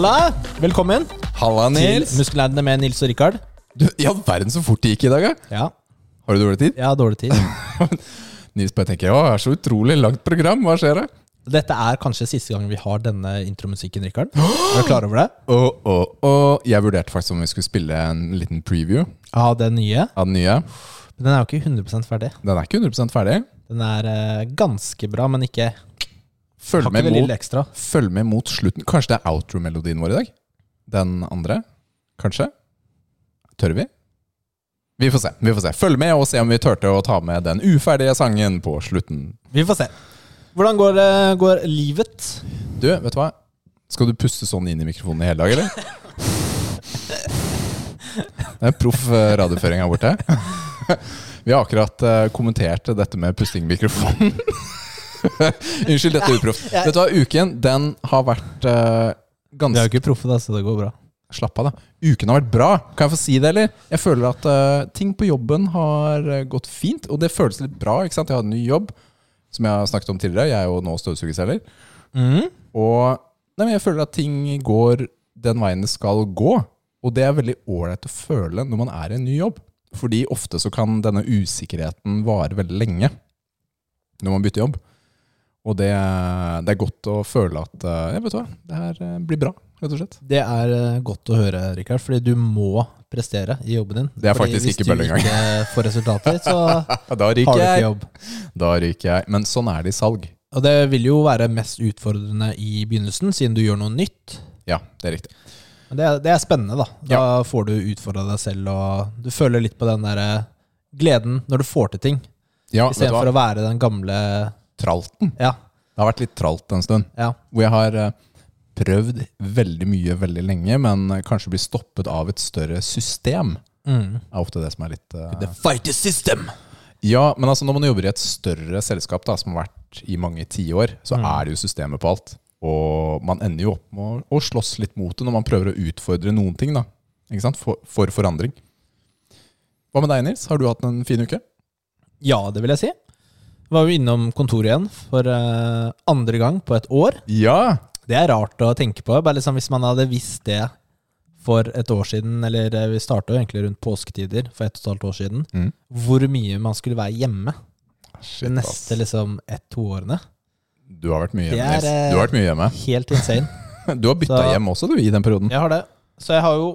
Halla! Velkommen Halla, til Nils. Muskelnerdene med Nils og Rikard. Du, I all verden så fort det gikk i dag, ja. Ja, Har du dårlig tid? jeg har dårlig tid. Nils bare tenker å, det er så utrolig langt program. Hva skjer da? Dette er kanskje siste gang vi har denne intromusikken, Rikard. Er du klar over det? Og, og, og jeg vurderte faktisk om vi skulle spille en liten preview Av det nye. av den nye. Men den er jo ikke 100 ferdig. Den er ikke 100 ferdig. Den er eh, ganske bra, men ikke Følg med, mot, følg med mot slutten. Kanskje det er outro-melodien vår i dag? Den andre? Kanskje? Tør vi? Vi får se. vi får se. Følg med og se om vi turte å ta med den uferdige sangen på slutten. Vi får se. Hvordan går, eh, går livet? Du, vet du hva? Skal du puste sånn inn i mikrofonen i hele dag, eller? Det er proff eh, radioføring her borte. Vi har akkurat eh, kommentert dette med pusting i mikrofonen. Unnskyld, dette er uproft. Vet du hva, uken den har vært eh, Vi er jo ikke proffe, da, så det går bra. Slapp av, da. Uken har vært bra. Kan jeg få si det, eller? Jeg føler at uh, ting på jobben har eh, gått fint, og det føles litt bra. ikke sant? Jeg har en ny jobb, som jeg har snakket om tidligere. Jeg er jo nå støvsugerselger. Mm. Og nei, men jeg føler at ting går den veien det skal gå. Og det er veldig ålreit å føle når man er i en ny jobb. Fordi ofte så kan denne usikkerheten vare veldig lenge når man bytter jobb. Og det, det er godt å føle at eh, jeg vet hva, det her eh, blir bra, rett og slett. Det er eh, godt å høre, Rikard, fordi du må prestere i jobben din. Det er Fordi faktisk ikke bølle engang. Hvis du ikke får resultater, så har du ikke jobb. Da ryker jeg. Men sånn er det i salg. Og det vil jo være mest utfordrende i begynnelsen, siden du gjør noe nytt. Ja, det er riktig. Men det, er- det er spennende, da. Da får du utfordra deg selv, og du føler litt på den derre gleden når du får til ting, Ja, du istedenfor å være den gamle Tralten. Ja. Det har vært litt tralt en stund. ja. Hvor jeg har eh, prøvd veldig mye veldig lenge, men eh, kanskje blir stoppet av et større system. Mm. er ofte det som er litt uh... The fight system! Ja, men altså når man jobber i et større selskap da, som har vært i mange tiår, så Mm. er det jo systemet på alt. Og man ender jo opp med å slåss litt mot det når man prøver å utfordre noen ting. da. Ikke sant? For, for forandring. Hva med deg, Nils? Har du hatt en fin uke? Ja, det vil jeg si. Var jo innom kontoret igjen for uh, andre gang på et år. Ja! Det er rart å tenke på. Bare liksom Hvis man hadde visst det for et år siden, eller eh, vi starta egentlig rundt påsketider for ett og et halvt år siden, Mm. hvor mye man skulle være hjemme de neste liksom ett-to årene. Du har vært mye hjemme, er, eh, Du har vært mye hjemme. Helt insane. Du har bytta hjem også, du, i den perioden. Jeg har det. Så jeg har jo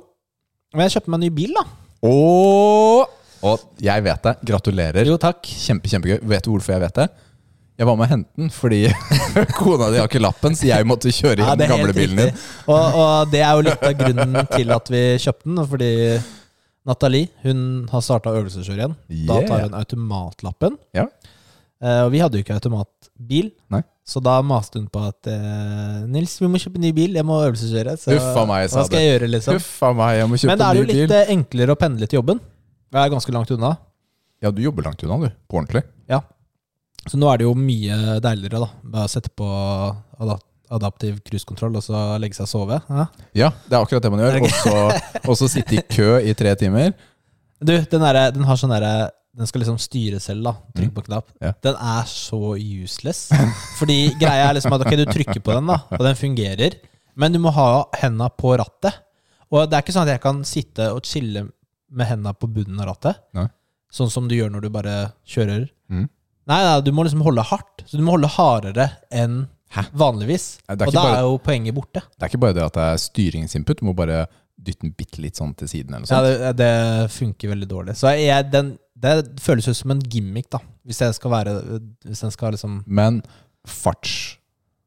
Men jeg kjøpte meg en ny bil, da. Og, og jeg vet det. Gratulerer. Jo, takk. Kjempe, kjempegøy. Vet du hvorfor jeg vet det? Jeg var med å hente den fordi kona di har ikke lappen, så jeg måtte kjøre Ja, den gamle bilen din. Og, og det er jo litt av grunnen til at vi kjøpte den. Fordi Nathalie hun har starta øvelseskjør igjen. Da tar hun automatlappen. Ja. Uh, og vi hadde jo ikke automatbil, Nei. så da maste hun på at uh, Nils, vi må kjøpe ny bil, jeg må øvelseskjøre. Så Huff a meg, sa hva skal jeg gjøre, liksom? Huff meg, jeg må kjøpe Men da er det jo litt bil. eh, enklere å pendle til jobben. Jeg er ganske langt unna. Ja, du jobber langt unna, du. På ordentlig. Ja. Så nå er det jo mye deiligere, da. Bare sette på adap adaptiv cruisekontroll og så legge seg og sove. Ja. Ja, det er akkurat det man gjør. Og så- sitte i kø i tre timer. Du, den, derre- den har sånn derre Den skal liksom styre selv, da. Trykk på knapp. Ja. Den er så useless. Fordi greia er liksom at ok, du trykker på den, da, og den fungerer. Men du må ha henda på rattet. Og det er ikke sånn at jeg kan sitte og chille med henda på bunnen av rattet. Nei. Sånn som du gjør når du bare kjører. Mm. Nei, nei, du må liksom holde hardt. Så du må holde hardere enn Hæ? vanligvis. Nei, og da bare- er jo poenget borte. Det er ikke bare det at det er styringsinput, du må bare dytte den bitte litt sånn til siden. eller Ja, det, det funker veldig dårlig. Så jeg, den, det føles ut som en gimmick, da. Hvis den skal være Hvis den skal liksom Men farts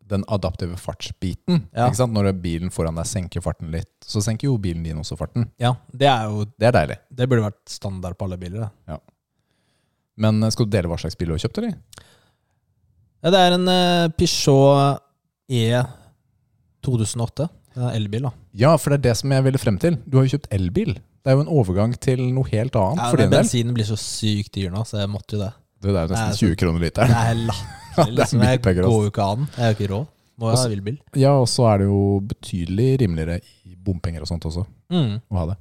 den adaptive fartsbiten. Ja. Ikke sant? Når bilen foran deg senker farten litt, så senker jo bilen din også farten. Ja, det er jo Det er deilig. Det burde vært standard på alle biler. Da. Men eh, skal du dele hva slags bil du har kjøpt, eller? Ja, det er en uh, Peugeot E 2008. Det er elbil, da. Ja, for det er det som jeg ville frem til. Du har jo kjøpt elbil. Det er jo en overgang til noe helt annet Ja, for din del. Bensinen blir så sykt dyr nå, så jeg måtte jo det. Det er jo Nei, nesten 20 kroner Det literen. er latterlig. Det er Liksom, jeg går jo ikke an. Jeg har ikke råd. Må ha villbil. Ja, og så er det jo betydelig rimeligere i bompenger og sånt også Mm. å ha det.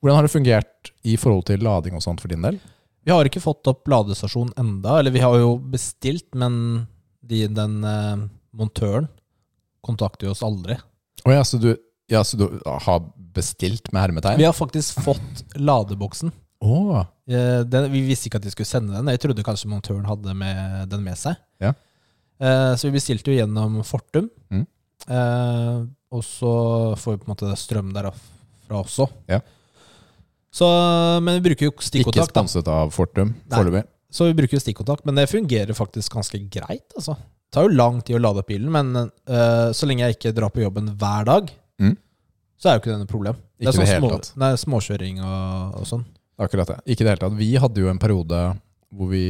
Hvordan har det fungert i forhold til lading og sånt for din del? Vi har ikke fått opp ladestasjon enda, eller vi har jo bestilt, men de, den eh, montøren kontakter jo oss aldri. Oh, ja, så du, Ja, så du har bestilt med hermetegn? Vi har faktisk fått ladeboksen. Eh, Den, vi visste ikke at de skulle sende den. Jeg trodde kanskje montøren hadde med, den med seg. Ja. Eh, Så vi bestilte jo gjennom Fortum. Mm. Eh, og så får vi på en måte strøm derfra også. Ja. Så, men vi bruker jo ikke stikkontakt. da. sponset av Fortum foreløpig. Så vi bruker jo stikkontakt, men det fungerer faktisk ganske greit. altså. Det tar jo lang tid å lade opp bilen, men uh, så lenge jeg ikke drar på jobben hver dag, Mm. så er jo ikke det noe problem. Ikke det er sånn små, nei, småkjøring og, og sånn. Akkurat det. Ikke i det hele tatt. Vi hadde jo en periode hvor vi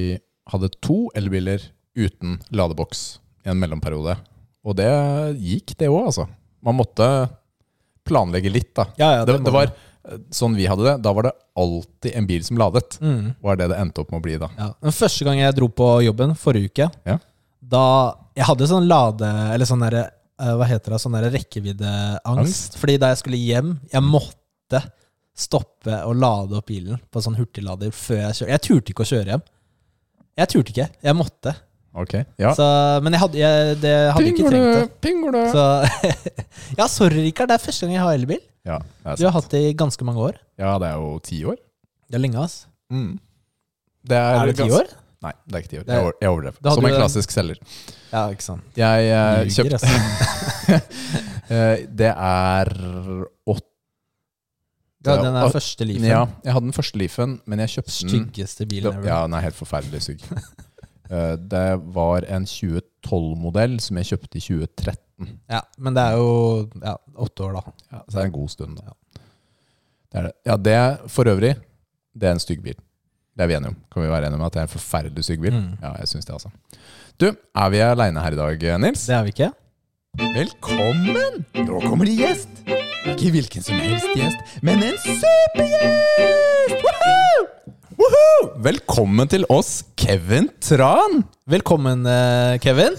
hadde to elbiler uten ladeboks i en mellomperiode. Og det gikk, det òg, altså. Man måtte planlegge litt, da. Ja, ja, Det, det, det var eh, sånn vi hadde det. Da var det alltid en bil som ladet. mm. Var det det endte opp med å bli, da. Ja. Den første gang jeg dro på jobben, forrige uke, Ja. da Jeg hadde sånn lade... Eller sånn derre eh, Hva heter det? Sånn derre rekkeviddeangst. Fordi da jeg skulle hjem, jeg måtte stoppe og lade opp bilen på sånn hurtiglader før jeg kjører. Jeg turte ikke å kjøre hjem. Jeg turte ikke. Jeg måtte. Ok. Ja. Så, men jeg hadde, jeg, det hadde ikke trengt det. Så Ja, sorry, Rikard. Det er første gang jeg har elbil. Ja, er Du har hatt det i ganske mange år. ja, det er jo ti år. Det er lenge, ass. Mm. Det Er det ti år? Nei, det er ikke ti år. Er- Jeg Jeg overdrev. Som en klassisk selger. Ja, ikke sant. Jeg uh, kjøpte altså. Eh, Det er åtte Ja, den er første Leafen. Ja, jeg hadde den første Leafen, men jeg kjøpte den Styggeste bilen ever. Ja, den er helt forferdelig stygg. Eh, Det var en 2012-modell som jeg kjøpte i 2013. Ja, men det er jo ja, åtte år, da. Ja, så det er en god stund. Da. Det er det. Ja, det for øvrig, det er en stygg bil. Det er vi enige om. Kan vi være enige om at det er en forferdelig stygg bil? Mm. Ja, jeg syns det, altså. Du, er vi aleine her i dag, Nils? Det er vi ikke. Velkommen! Nå kommer det gjest. Ikke hvilken som helst gjest, men en supergjest! Woohoo! Woohoo! Velkommen til oss, Kevin Tran. Velkommen, eh, Kevin.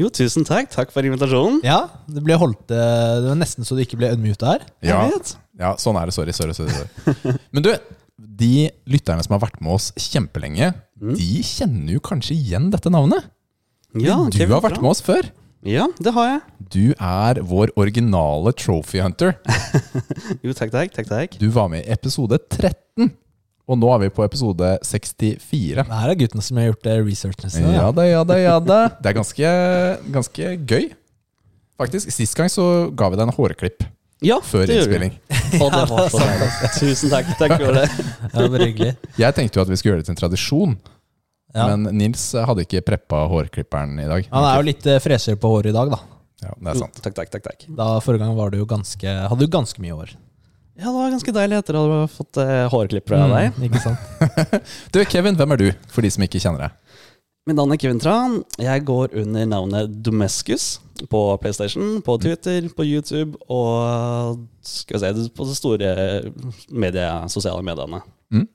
Jo, tusen takk. Takk for invitasjonen. Ja, det ble holdt eh, Det var nesten så du ikke ble unmuta her. Ja, Jeg vet. ja, sånn er det. Sorry, sorry. sorry, sorry. Men du, de lytterne som har vært med oss kjempelenge, de kjenner jo kanskje igjen dette navnet. Ja, du Kevin har vært Tran. med oss før. Ja, det har jeg. Du er vår originale trophy hunter. Jo, takk, takk. takk, takk. Du var med i episode 13, og nå er vi på episode 64. Det her er guttene som har gjort det researchen sin. Ja da, ja da, ja da. Det er ganske, ganske gøy. Faktisk, Sist gang så ga vi deg en hårklipp Ja, før det gjorde vi. innspilling. Og det var så. Tusen takk. Takk for det. Det var hyggelig. Jeg tenkte jo at vi skulle gjøre det til en tradisjon, Ja. men Nils hadde ikke preppa hårklipperen i dag. Han er jo litt freser freshere på håret i dag, da. Ja, det er sant. takk, takk, takk, takk. Da Forrige gang var du jo ganske, hadde du ganske mye hår. Ja, det var ganske deilig etter å ha fått eh, hårklipper av deg. Mm, ikke sant? Du, Kevin, hvem er du, for de som ikke kjenner deg? Mitt navn er Kevin Tran. Jeg går under navnet Domescus på PlayStation, på Twitter, på YouTube og skal vi si, på de store medie, sosiale mediene. Mm.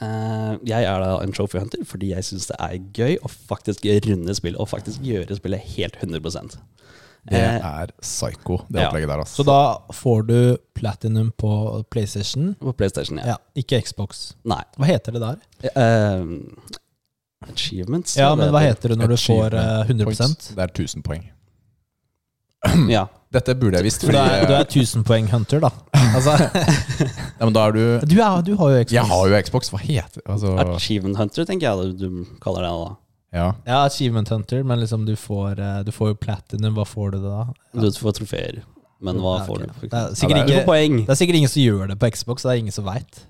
Eh, jeg er da en trophy hunter fordi jeg syns det er gøy å faktisk runde spill og faktisk gjøre spillet helt 100% Det Eh, er psycho, det ja. opplegget der. Altså. Så da får du platinum på PlayStation. På PlayStation, ja. Ja, ikke Xbox. Nei. Hva heter det der? Uh, achievements? Ja, men hva heter. det når du får eh, 100 points. Det er 1000 poeng. Ja. Dette burde jeg visst. Du er, du er 1000 poeng hunter, da. Altså, ja, men da er du du, er, du har jo Xbox. Jeg har jo Xbox, hva heter altså, Achievement Hunter, tenker jeg du, du kaller det da. ja. Ja, Achievement Hunter, men liksom du får, eh, du får jo platinum. Hva får du da? da? Du får trofeer. Men hva Ja, får du? Det er Ja, sikkert det er- Du poeng. Det er sikkert ingen som gjør det på Xbox, det er ingen som veit.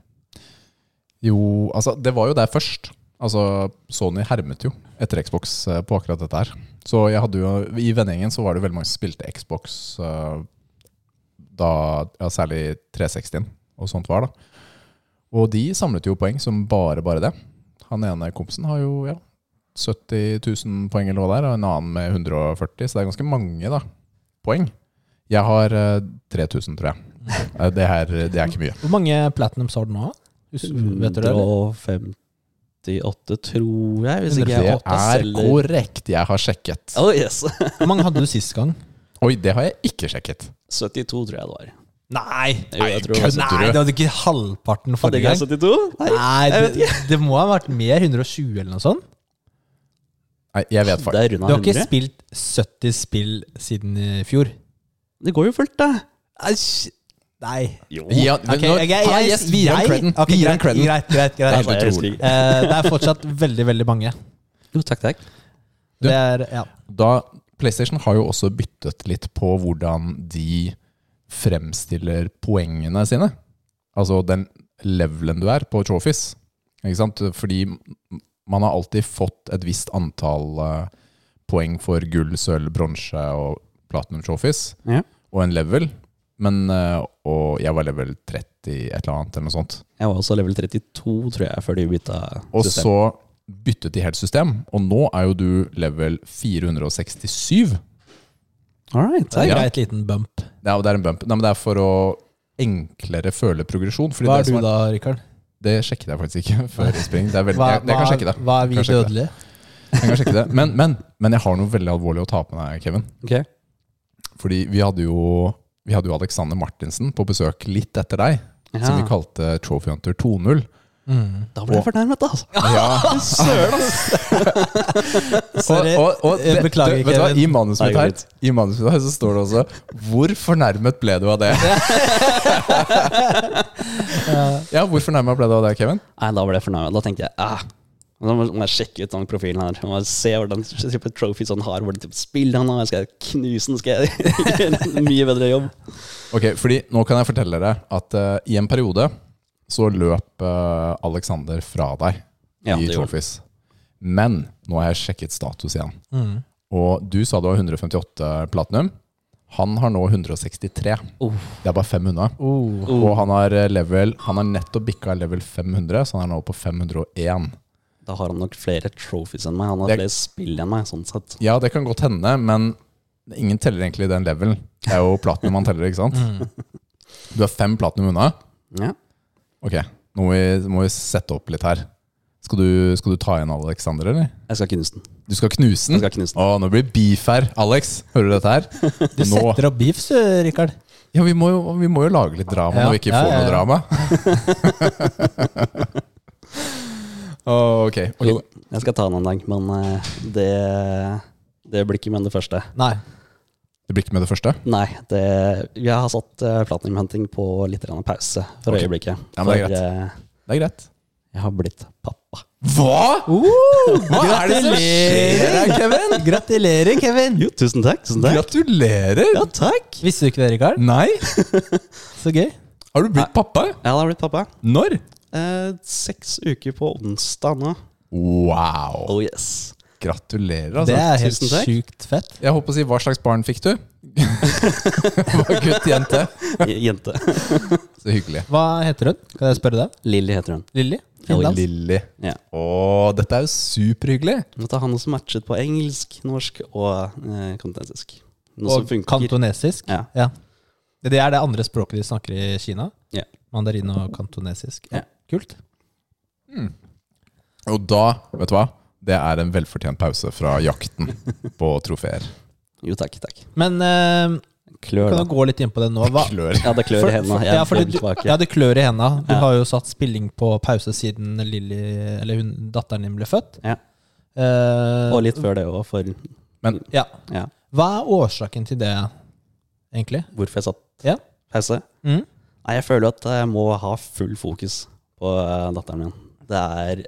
Jo, altså det var jo der først. Altså Sony hermet jo etter Xbox eh, på akkurat dette her. Så jeg hadde jo I vennegjengen så var det veldig mange som spilte Xbox eh, da ja, særlig 360 og sånt var, da. Og de samlet jo poeng som bare bare det. Han ene kompisen har jo ja, 70 000 poeng eller noe det er, og en annen med 140, så det er ganske mange da poeng. Jeg har eh, 3000, tror jeg. Eh, Det er, det er ikke mye. Hvor mange platinums har du nå? Vet du det? eller? 158, tror jeg, hvis ikke jeg åtte er celler. korrekt. Jeg har sjekket. Oh yes! Hvor mange hadde du sist gang? Oi, det har jeg ikke sjekket. 72 tror jeg det var. Nei! Jo, jeg tror det var kødder Nei, du? det hadde ikke halvparten Hadde forrige ikke jeg gang. 72? Nei. Nei, jeg vet det, det må ha vært mer. 120 eller noe sånt. Nei, jeg vet faktisk Du har ikke spilt 70 spill siden i fjor. Det går jo fullt, det. Æsj. Nei. Jo. Ja, men okay, jeg- jeg- er jeg- vi gir han jeg- creden. ok, Vi gir greit, creden. Greit, greit, greit. Det er Jeg utrolig. Eh, det er fortsatt veldig, veldig mange. Jo, takk, takk. Du- Det er, ja. Da, PlayStation har jo også byttet litt på hvordan de fremstiller poengene sine. Altså den levelen du er på trophies. Ikke sant? Fordi man har alltid fått et visst antall uh, poeng for gull, sølv, bronse og platinum trophies. Ja. Og en level. Men, eh, og jeg var level 30 et eller annet, eller noe sånt. Jeg var også level 32, tror jeg, før de bytta Og så byttet de helt system, og nå er jo du level 467. All right. Det er Ja. greit liten bump. Ja, det er en bump. Nei, men det er for å enklere føle progresjon. Hva det er du da, Rikard? Det sjekket jeg faktisk ikke før innspilling. Det er veldig, Hva, jeg, jeg kan sjekke det. hva er vi dødelige? Jeg kan sjekke det. Men, men, men jeg har noe veldig alvorlig å ta på deg, Kevin. Okay. Fordi vi hadde jo vi hadde jo Alexander Martinsen på besøk litt etter deg, som vi kalte Trophy Hunter 2.0. Mm. Da ble jeg fornærmet, altså. Ja. Søren, altså! Beklager, du, vet du hva, I manuset mitt Nei, her, i manuset her så står det også 'Hvor fornærmet ble du av det?' ja, hvor fornærma ble du av det, Kevin? Nei, da ble jeg fornærmet. Da tenkte jeg ah, nå må må jeg sjekke ut den profilen her. Må jeg se hvordan type trophies han har, hvordan type spill han har. Skal jeg knuse den? Skal jeg gjøre en mye bedre jobb? Ok, fordi nå kan jeg fortelle dere at uh, i en periode så løp uh, Alexander fra deg Ja, i trophies. Men nå har jeg sjekket status igjen. Mm. Og du sa du har 158 platinum. Han har nå 163. Oh. Det er bare 500. Oh. Oh. Og han har eh, level Han har nettopp bikka level 500, så han er nå på 501. Da har han nok flere trophies enn meg. Han har Det- flere spill enn meg, sånn sett. Ja, det kan godt hende, men ingen teller egentlig den levelen. Det er jo platinum man teller, ikke sant? Mm. Du er fem platinum unna. Ja. Ok, nå må vi, må vi sette opp litt her. Skal du, skal du ta igjen Alexander, eller? Jeg skal knuse den. Du skal knuse den? Jeg skal knuse den. Å, nå blir det beef her. Alex, hører du dette her? Du Nå. setter opp beefs, du, Rikard. Ja, vi må, jo, vi må jo lage litt drama Ja, når vi ikke ja, får ja, noe drama. Å, okay. okay. Jo, jeg skal ta den en dag, men eh, det, det blir ikke med det første. Nei. Det blir ikke med det første? Nei, det, jeg har satt uh, Platinum Hunting på litt pause for okay. øyeblikket. Ja, men det er for greit. eh, Det er greit. jeg har blitt pappa. Hva?! Hva er det som skjer her, Kevin? Gratulerer, Kevin! Jo, tusen takk. Tusen takk. Gratulerer! Ja, takk. Visste du ikke det, Rikard? Nei, Så gøy. har du blitt pappa? Ja, Jeg har blitt pappa. Når? Eh, seks uker på onsdag nå. Wow. Oh yes. Gratulerer, Det altså. er helt tusen takk. sjukt fett. Jeg håper å si, hva slags barn fikk du? Var gutt, jente? Jente. Så hyggelig. Hva heter hun? Kan jeg spørre deg? Lilly heter hun. Lilly? Finlands? Lilly. Ja. Å, dette er jo superhyggelig. Dette er han også matchet på engelsk, norsk og eh, kantonesisk. Noe som Og funker. kantonesisk? Ja. Ja. Det er det andre språket de snakker i Kina? Ja. Mandarin og kantonesisk. Ja. Kult. Og da, vet du hva? Det er en velfortjent pause fra jakten på trofeer. Jo, takk, takk. Men eh, Klør, kan da. du gå litt inn på det nå? Hva, Klør. Ja, det klør i hendene. ja, du- ja, det klør i henda. Du Ja. har jo satt spilling på pause siden Lily, eller hun, datteren din ble født. Ja. Eh, Og litt før det òg, for Ja. ja, Hva er årsaken til det, egentlig? hvorfor jeg satt Ja. pause. Mm. Nei, jeg føler at jeg må ha full fokus på eh, datteren min. Det er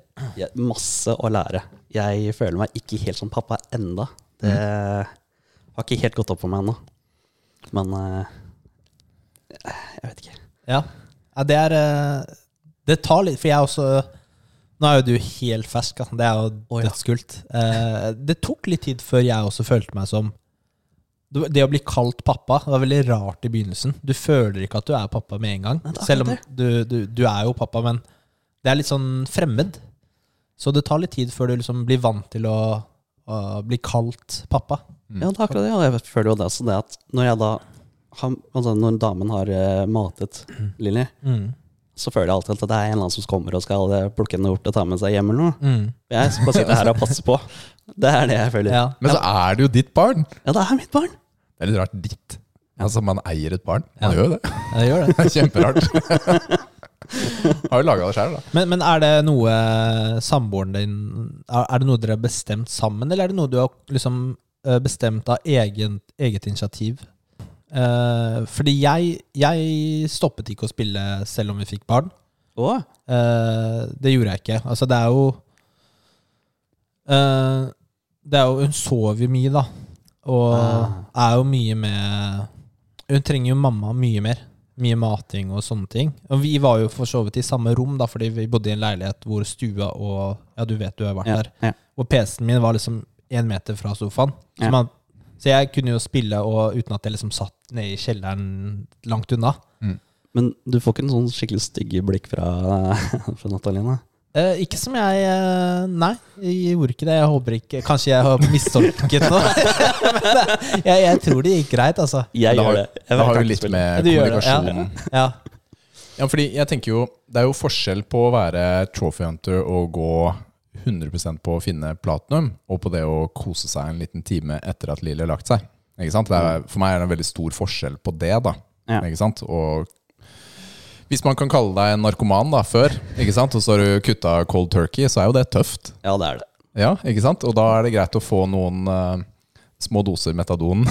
masse å lære. Jeg føler meg ikke helt som pappa enda. Det har ikke helt gått opp for meg ennå. Men eh, jeg vet ikke. Ja. det er eh, Det tar litt For jeg også Nå er jo du helt fersk, det er jo dødskult. Det tok litt tid før jeg også følte meg som det å bli kalt pappa det var veldig rart i begynnelsen. Du føler ikke at du er pappa med en gang. Nei, Selv om du, du, du er jo pappa, men det er litt sånn fremmed. Så det tar litt tid før du liksom blir vant til å, å bli kalt pappa. Ja, det er akkurat det. Og jeg føler jo det også det at når jeg da har, altså når damen har eh, matet Lilly, Mm. så føler jeg alltid at det er en eller annen som kommer og skal eh, plukke henne bort og ta med seg hjem eller noe. Mm. Jeg skal bare sitte her og passe på. Det er det jeg føler. Ja. Men så er det jo ditt barn. Ja, det er mitt barn. Det er litt rart ditt. Altså, man eier et barn. Man Ja. gjør jo det. Jeg gjør det. Det er kjemperart. Har jo laga det sjøl, da. Men, men er det noe samboeren din er, er det noe dere har bestemt sammen, eller er det noe du har liksom eh, bestemt av egen, eget initiativ? Eh, fordi jeg, jeg stoppet ikke å spille selv om vi fikk barn. Oh. Eh, det gjorde jeg ikke. Altså, det er jo eh, Det er jo Hun sover jo mye, da. Og Ah. er jo mye med Hun trenger jo mamma mye mer. Mye mating og sånne ting. Og vi var jo for så vidt i samme rom, da, fordi vi bodde i en leilighet hvor stua og Ja, du vet du har vært ja, der. ja. Og PC-en min var liksom én meter fra sofaen. Så, Ja. man, så jeg kunne jo spille og, uten at jeg liksom satt nede i kjelleren langt unna. Men du får ikke en sånn skikkelig stygge blikk fra, fra Natalina? Eh, ikke som jeg eh, Nei, jeg gjorde ikke det. Jeg håper ikke Kanskje jeg har mistolket noe. Men eh, jeg, jeg tror det gikk greit, altså. Jeg har- gjør det. Jeg Det har jo litt med Du gjør det, ja. Ja. Ja, fordi jeg tenker jo Det er jo forskjell på å være trophy hunter og gå 100% på å finne platinum, og på det å kose seg en liten time etter at Lille har lagt seg. Ikke sant? Det er, for meg er det en veldig stor forskjell på det, da. Ja. Ikke sant? Og hvis man kan kalle deg en narkoman da, før, ikke sant? og så har du kutta cold turkey, så er jo det tøft. Ja, det er det. Ja, ikke sant? Og da er det greit å få noen uh, små doser metadon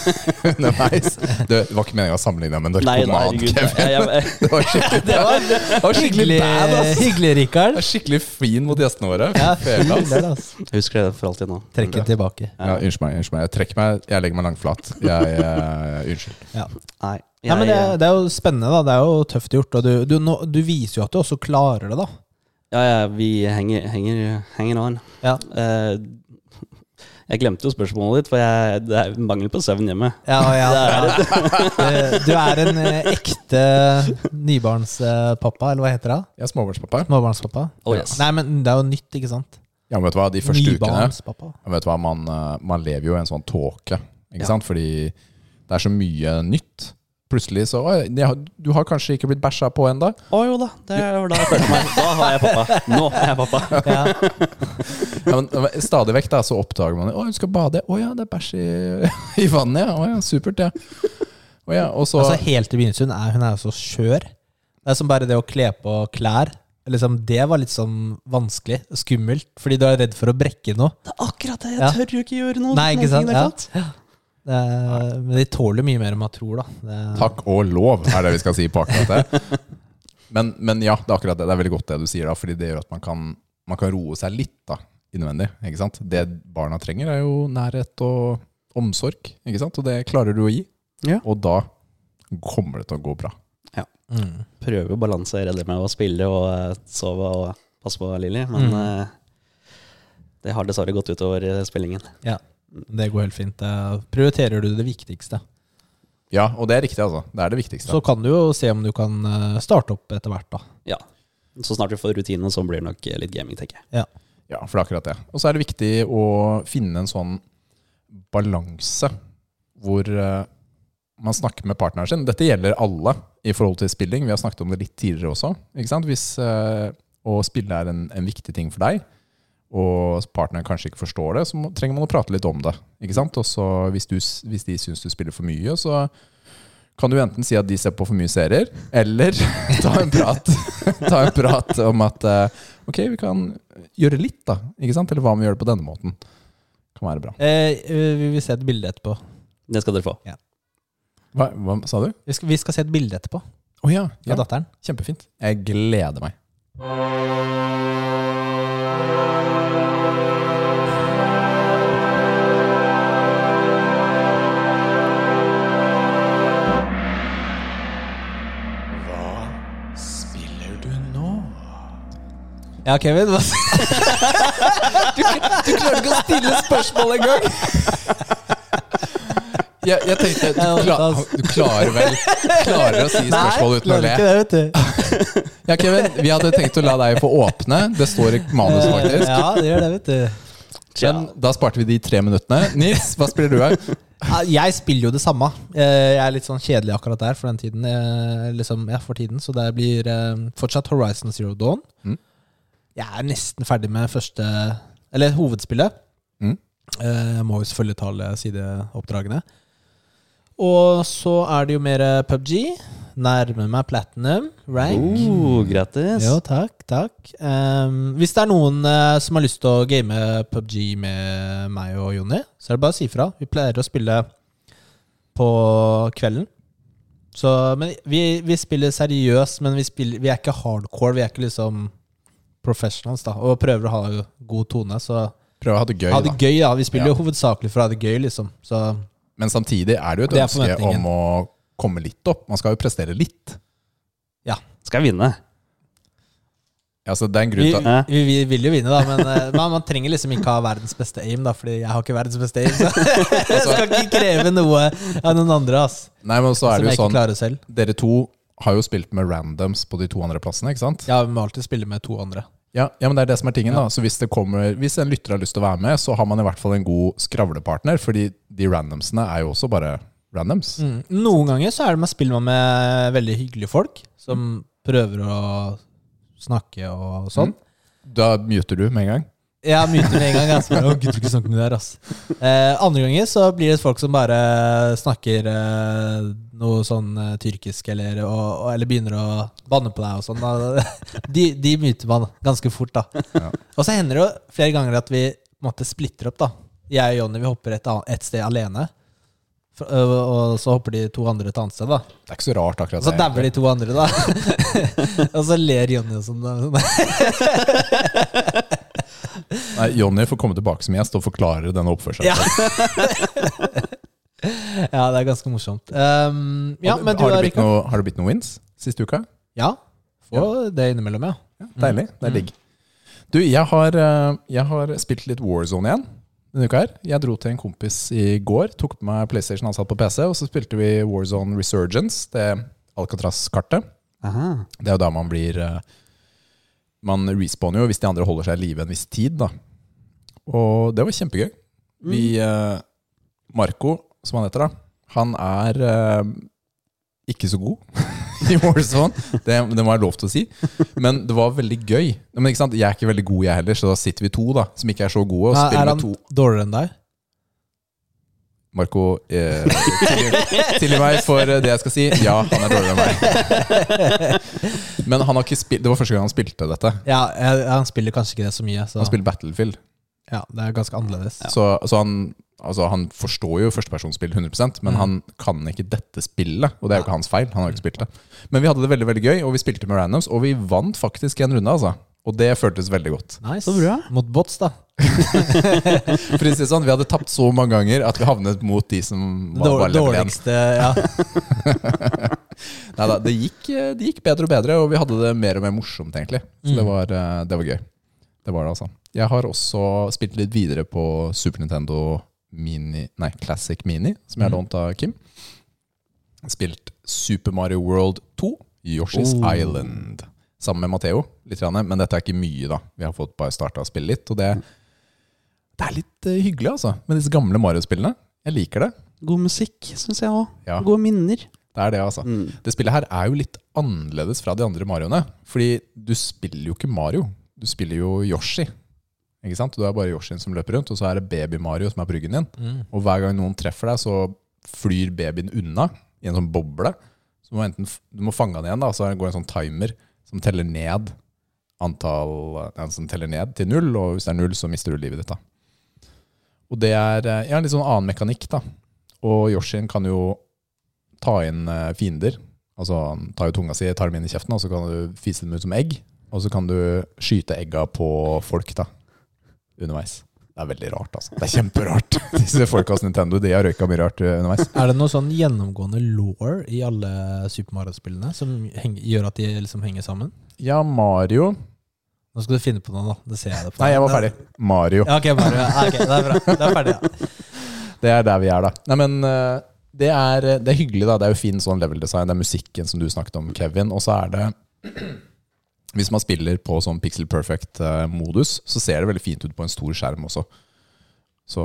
underveis. Det var ikke meningen å sammenligne deg med en narkoman. Kevin. Det var skikkelig, det var, det var skikkelig Hyggelig, bad, ass. hyggelig Rikard. Skikkelig fin mot gjestene våre. Ja, jeg husker det for alltid nå. Trekk den tilbake. Ja, unnskyld meg. unnskyld meg Jeg trekker meg, jeg legger meg langt flat. Jeg, eh, unnskyld. Ja. Nei, jeg, Nei, men det, det er jo spennende, da. Det er jo tøft gjort. Og du, du, no, du viser jo at du også klarer det, da. ja, ja, vi henger, henger, henger an. Ja. Eh, jeg glemte jo spørsmålet ditt, for jeg, det er mangel på søvn hjemme. Ja, ja. Det er Du, du er en eh, ekte nybarnspappa, eller hva heter det? Er småbarnspappa. Småbarnspappa? Oh, yes. Nei, men det er jo nytt, ikke sant? Ja, men vet du hva, de første ukene vet du hva, man, eh, man lever jo i en sånn tåke. Ikke Ja. sant? Fordi det er så mye nytt. Plutselig så du har kanskje ikke blitt bæsja på ennå? Å jo da, det var da jeg følte meg Da har jeg pappa. Nå er jeg pappa. Ja. Ja, men stadig vekk da, så oppdager man det. Å, hun skal bade. Å ja, det er bæsj i, i vannet, ja. Å ja, supert, ja. Å ja, og så Altså Helt i begynnelsen er hun er så skjør. Det er som bare det å kle på klær. Liksom, det var litt sånn vanskelig. Skummelt. Fordi du er redd for å brekke noe. Det er akkurat det. Jeg Ja. tør jo ikke gjøre noe. Nei, ikke sant? Ja. Er, men de tåler mye mer enn man tror, da. Det, Takk og lov, er det vi skal si på akkurat det. Men, men ja, det er akkurat det. Det er veldig godt det du sier, da, fordi det gjør at man kan, man kan roe seg litt da, innvendig. ikke sant? Det barna trenger, er jo nærhet og omsorg, ikke sant? og det klarer du å gi. Ja. Og da kommer det til å gå bra. mm. Prøver å balansere det med å spille og eh, sove og passe på Lilly, men Mm. eh, det har dessverre gått utover spillingen. spillingen. Det går helt fint. Prioriterer du det viktigste. Ja, og det er riktig, altså. Det er det viktigste. Så kan du jo se om du kan eh, starte opp etter hvert, da. Ja. Så snart vi får rutinen, så blir det nok eh, litt gaming, tenker jeg. Ja, for det er akkurat det. Og så er det viktig å finne en sånn balanse hvor eh, man snakker med partneren sin. Dette gjelder alle i forhold til spilling. Vi har snakket om det litt tidligere også. Ikke sant? Hvis å spille er en, en viktig ting for deg, og partneren kanskje ikke forstår det, så må, trenger man å prate litt om det. Ikke sant? Og så hvis, du, hvis de syns du spiller for mye, så kan du enten si at de ser på for mye serier, eller ta en prat, ta en prat om at eh, ok, vi kan gjøre litt, da. Ikke sant? Eller hva om vi gjør det på denne måten? Kan være bra. Eh, eh, vi vil se et bilde etterpå. Det skal dere få. Hva, hva sa du? Vi skal, vi skal se et bilde etterpå Å ja, av datteren. Kjempefint. Jeg gleder meg. Ja, Kevin. Hva? Du klarte ikke å stille spørsmål engang! Jeg, jeg tenkte du, klar, du klarer vel Klarer å si spørsmål uten å le? ikke det, vet du. Ja, Kevin, vi hadde tenkt å la deg få åpne. Det står i manuset, faktisk. Ja, det gjør det, vet du. Men da sparte vi de tre minuttene. Nils, hva spiller du her? Jeg spiller jo det samme. Eh, Jeg er litt sånn kjedelig akkurat der for den tiden. Jeg, Liksom, ja, for tiden Så det blir eh, fortsatt Horizon Zero Dawn. Mm. Jeg er nesten ferdig med første Eller hovedspillet. Mm. Eh, Jeg må jo selvfølgelig ta alle sideoppdragene. Og så er det jo mer eh, PubG. Nærmer meg platinum rank. Oh, grattis. Jo, takk, takk. Um, hvis det er noen uh, som har lyst til å game PubG med meg og Jonny, så er det bare å si fra. Vi pleier å spille på kvelden. Så, men vi, vi spiller seriøst, men vi, spiller, vi er ikke hardcore. Vi er ikke liksom professionals, da. Og prøver å ha god tone. Så prøver å ha det gøy, ha det da. gøy, da. Vi spiller Ja. jo hovedsakelig for å ha det gøy, liksom. Så Men samtidig er det jo et Det ønske om å komme litt opp. Man skal jo prestere litt. Ja. Skal vinne? Ja, så det er en grunn til at... vi, vi vil jo vinne, da. Men eh, man, man trenger liksom ikke ha verdens beste aim, da. Fordi jeg har ikke verdens beste aim. Så jeg skal ikke kreve noe av noen andre, ass. Nei, men så er det jo sånn. Dere to har jo spilt med randoms på de to andre plassene, ikke sant? Ja, vi må alltid spille med to andre. Ja, ja, men det er det som er tingen Ja. da Så hvis, det kommer, hvis en lytter har lyst til å være med Så har man i hvert fall en god skravlepartner Fordi de randomsene er jo også bare randoms Mm. Noen ganger så er det man spiller man med veldig hyggelige folk som prøver å snakke og sånn. Da muter du med en gang Ja, myter med en gang. Jeg spør, å, Gud, ikke snakke med det her, ass. Eh, andre ganger så blir det folk som bare snakker eh, noe sånn eh, tyrkisk, eller, og, og, eller begynner å banne på deg og sånn. De, de myter man ganske fort, da. Ja. Og så hender det jo flere ganger at vi på en måte splitter opp, da. Jeg og Jonny vi hopper et, annet, et sted alene. For- Og, og så hopper de to andre et annet sted, da. Det er ikke så rart akkurat så dauer de to andre, da. og så ler Jonny og sånn. Nei, Jonny får komme tilbake som gjest Og forklare denne oppførselen Ja. ja, det er ganske morsomt. Um, ja, Har- men du har, det blitt noe, har det blitt noen wins siste uka? Ja, få det innimellom, ja. Ja, deilig, det er digg Du, jeg har, eh, jeg har spilt litt Warzone igjen denne uka her. Jeg dro til en kompis i går Tok på meg Playstation ansatt på PC Og så spilte vi Warzone Resurgence Det Alcatraz-kartet. Det er jo da man blir eh, Man respawner jo hvis de andre holder seg i live en viss tid, da. Og det var kjempegøy. Vi eh, Marco, som han heter, da, han er eh, ikke så god i Warzone. Det, det må jeg lov til å si. Men det var veldig gøy. Men ikke sant? Jeg er ikke veldig god, jeg heller, så da sitter vi to da som ikke er så gode. Og spiller er med han to dårligere enn deg? Marco, eh, tilgi, meg for det jeg skal si. Ja, han er dårligere enn meg. Men han har ikke spilt, det var første gang han spilte dette. Ja, han spiller kanskje ikke det så mye. Så Han spiller Battlefield. ja, det er ganske annerledes. Så, så han, altså han forstår jo førstepersonsspill 100% men Mm. han kan ikke dette spillet. Og det er jo ikke hans feil. Han har ikke spilt det. Men vi hadde det veldig veldig gøy, og vi spilte med randoms, og vi vant faktisk en runde. altså Og det føltes veldig godt. Nice. Så bra. Mot bots, da. For å si det sånn, Vi hadde tapt så mange ganger at vi havnet mot de som var Dår, bare level 1. dårligste Ja. Neida, det, gikk, det gikk bedre og bedre, og vi hadde det mer og mer morsomt, egentlig. Så det, Mm. var, eh, det var gøy. Det var det, altså. Jeg har også spilt litt videre på Super Nintendo Mini, nei, Classic Mini, som jeg har Mhm. lånt av Kim. Spilt Super Mario World 2, Yoshi's Oh. Island, sammen med Matheo. Litt, men dette er ikke mye, da. Vi har fått bare starta å spille litt. Og det, det er litt eh, hyggelig, altså, med disse gamle Mario-spillene. Jeg liker det. God musikk, syns jeg òg. Ja, Gode minner. det er det, altså. Mm. Det spillet her er jo litt annerledes fra de andre Marioene. Fordi du spiller jo ikke Mario, du spiller jo Yoshi. Ikke sant? Du er bare Yoshin som løper rundt, og så er det baby-Mario som er bryggen din. Mm. Og hver gang noen treffer deg, så flyr babyen unna i en sånn boble. Så du må, enten, du må fange den igjen, da, så går det en sånn timer som teller ned antall ja, som teller ned til null, og hvis det er null, så mister du livet ditt. da. Og det er eh, ja, en litt sånn annen mekanikk, da. Og Yoshien kan jo ta inn eh, fiender. Altså han tar jo tunga si, tar dem inn i kjeften, og så kan du fise dem ut som egg. Og så kan du skyte egga på folk da, underveis. Det er veldig rart, altså. Det er kjemperart. Disse folka hos Nintendo de har røyka mye rart eh, underveis. Er det noe sånn gjennomgående law i alle Super Mario-spillene som henger, gjør at de liksom henger sammen? Ja, Mario Nå skal du finne på noe, da. Det ser jeg det på. Nei, jeg var ferdig. Mario. Ja, ok, Mario. Ja, ok, det er bra. Det er ferdig, ja. Det er der vi er, da. Nei, men eh, det er, det er hyggelig, da. Det er jo fin sånn level design. Det er musikken som du snakket om, Kevin. Og så er det Hvis man spiller på sånn pixel perfect-modus, så ser det veldig fint ut på en stor skjerm også. Så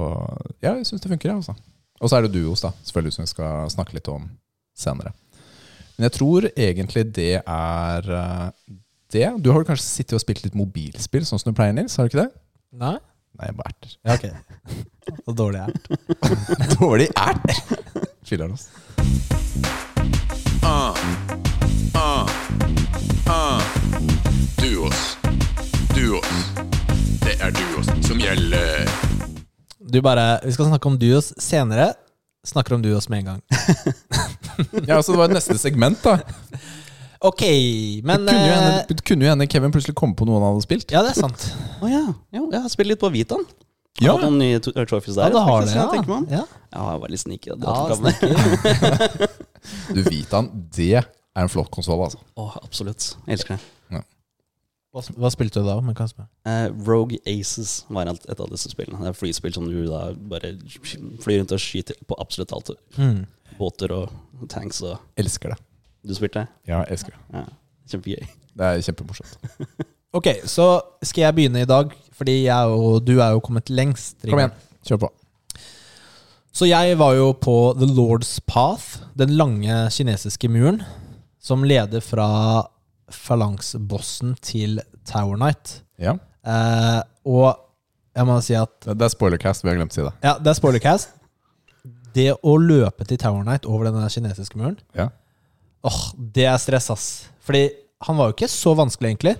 ja, jeg syns det funker, jeg, altså. Og så er det duos, da, selvfølgelig, som vi skal snakke litt om senere. Men jeg tror egentlig det er eh, det. Du har vel kanskje sittet og spilt litt mobilspill, sånn som du pleier, Nils? Har du ikke det? Nei? Nei, jeg bare erter. Ja, ok. Så dårlig ert. Dårlig ert! Filler'n, altså. Uh, uh, ah. Duos. Duos. Det er duos som gjelder. Du bare, Vi skal snakke om duos senere. snakker om du oss med en gang. Ja, altså Det var neste segment, da. Ok, men Det kunne jo eh, hende, det kunne jo hende Kevin plutselig kom på noe han hadde spilt. Ja, det er sant. Å ja. jo, jeg har spilt litt på Vitaen. Ja. Har noen nye to- trophies Ja, der. det har faktisk, det, jeg tenker meg ja. om. ja. Ja, jeg var litt sneaky. og Ja, det. Du, Vitan, det er en flott konsoll, altså. Åh, absolutt. Jeg elsker det. Hva, hva spilte du da? om jeg kan spørre? Eh, Rogue Aces var et av disse spillene. Det er flyspill som du da bare flyr rundt og skyter på absolutt alt. Mm. Båter og tanks og Elsker det. Du spilte? Ja, jeg elsker det. Ja, kjempegøy. Det er kjempemorsomt. Ok, så skal jeg begynne i dag, fordi jeg og du er jo kommet lengst. Kom igjen, kjør på. Så jeg var jo på The Lord's Path, den lange kinesiske muren, som leder fra Phalanx-bossen til Tower Knight. Ja, Eh, og jeg må si at Det det er spoilercast, vi har glemt å si det. Ja, det er spoilercast. Det å løpe til Tower Knight over den kinesiske muren, Ja. åh, det er stress, ass. Fordi han var jo ikke så vanskelig, egentlig,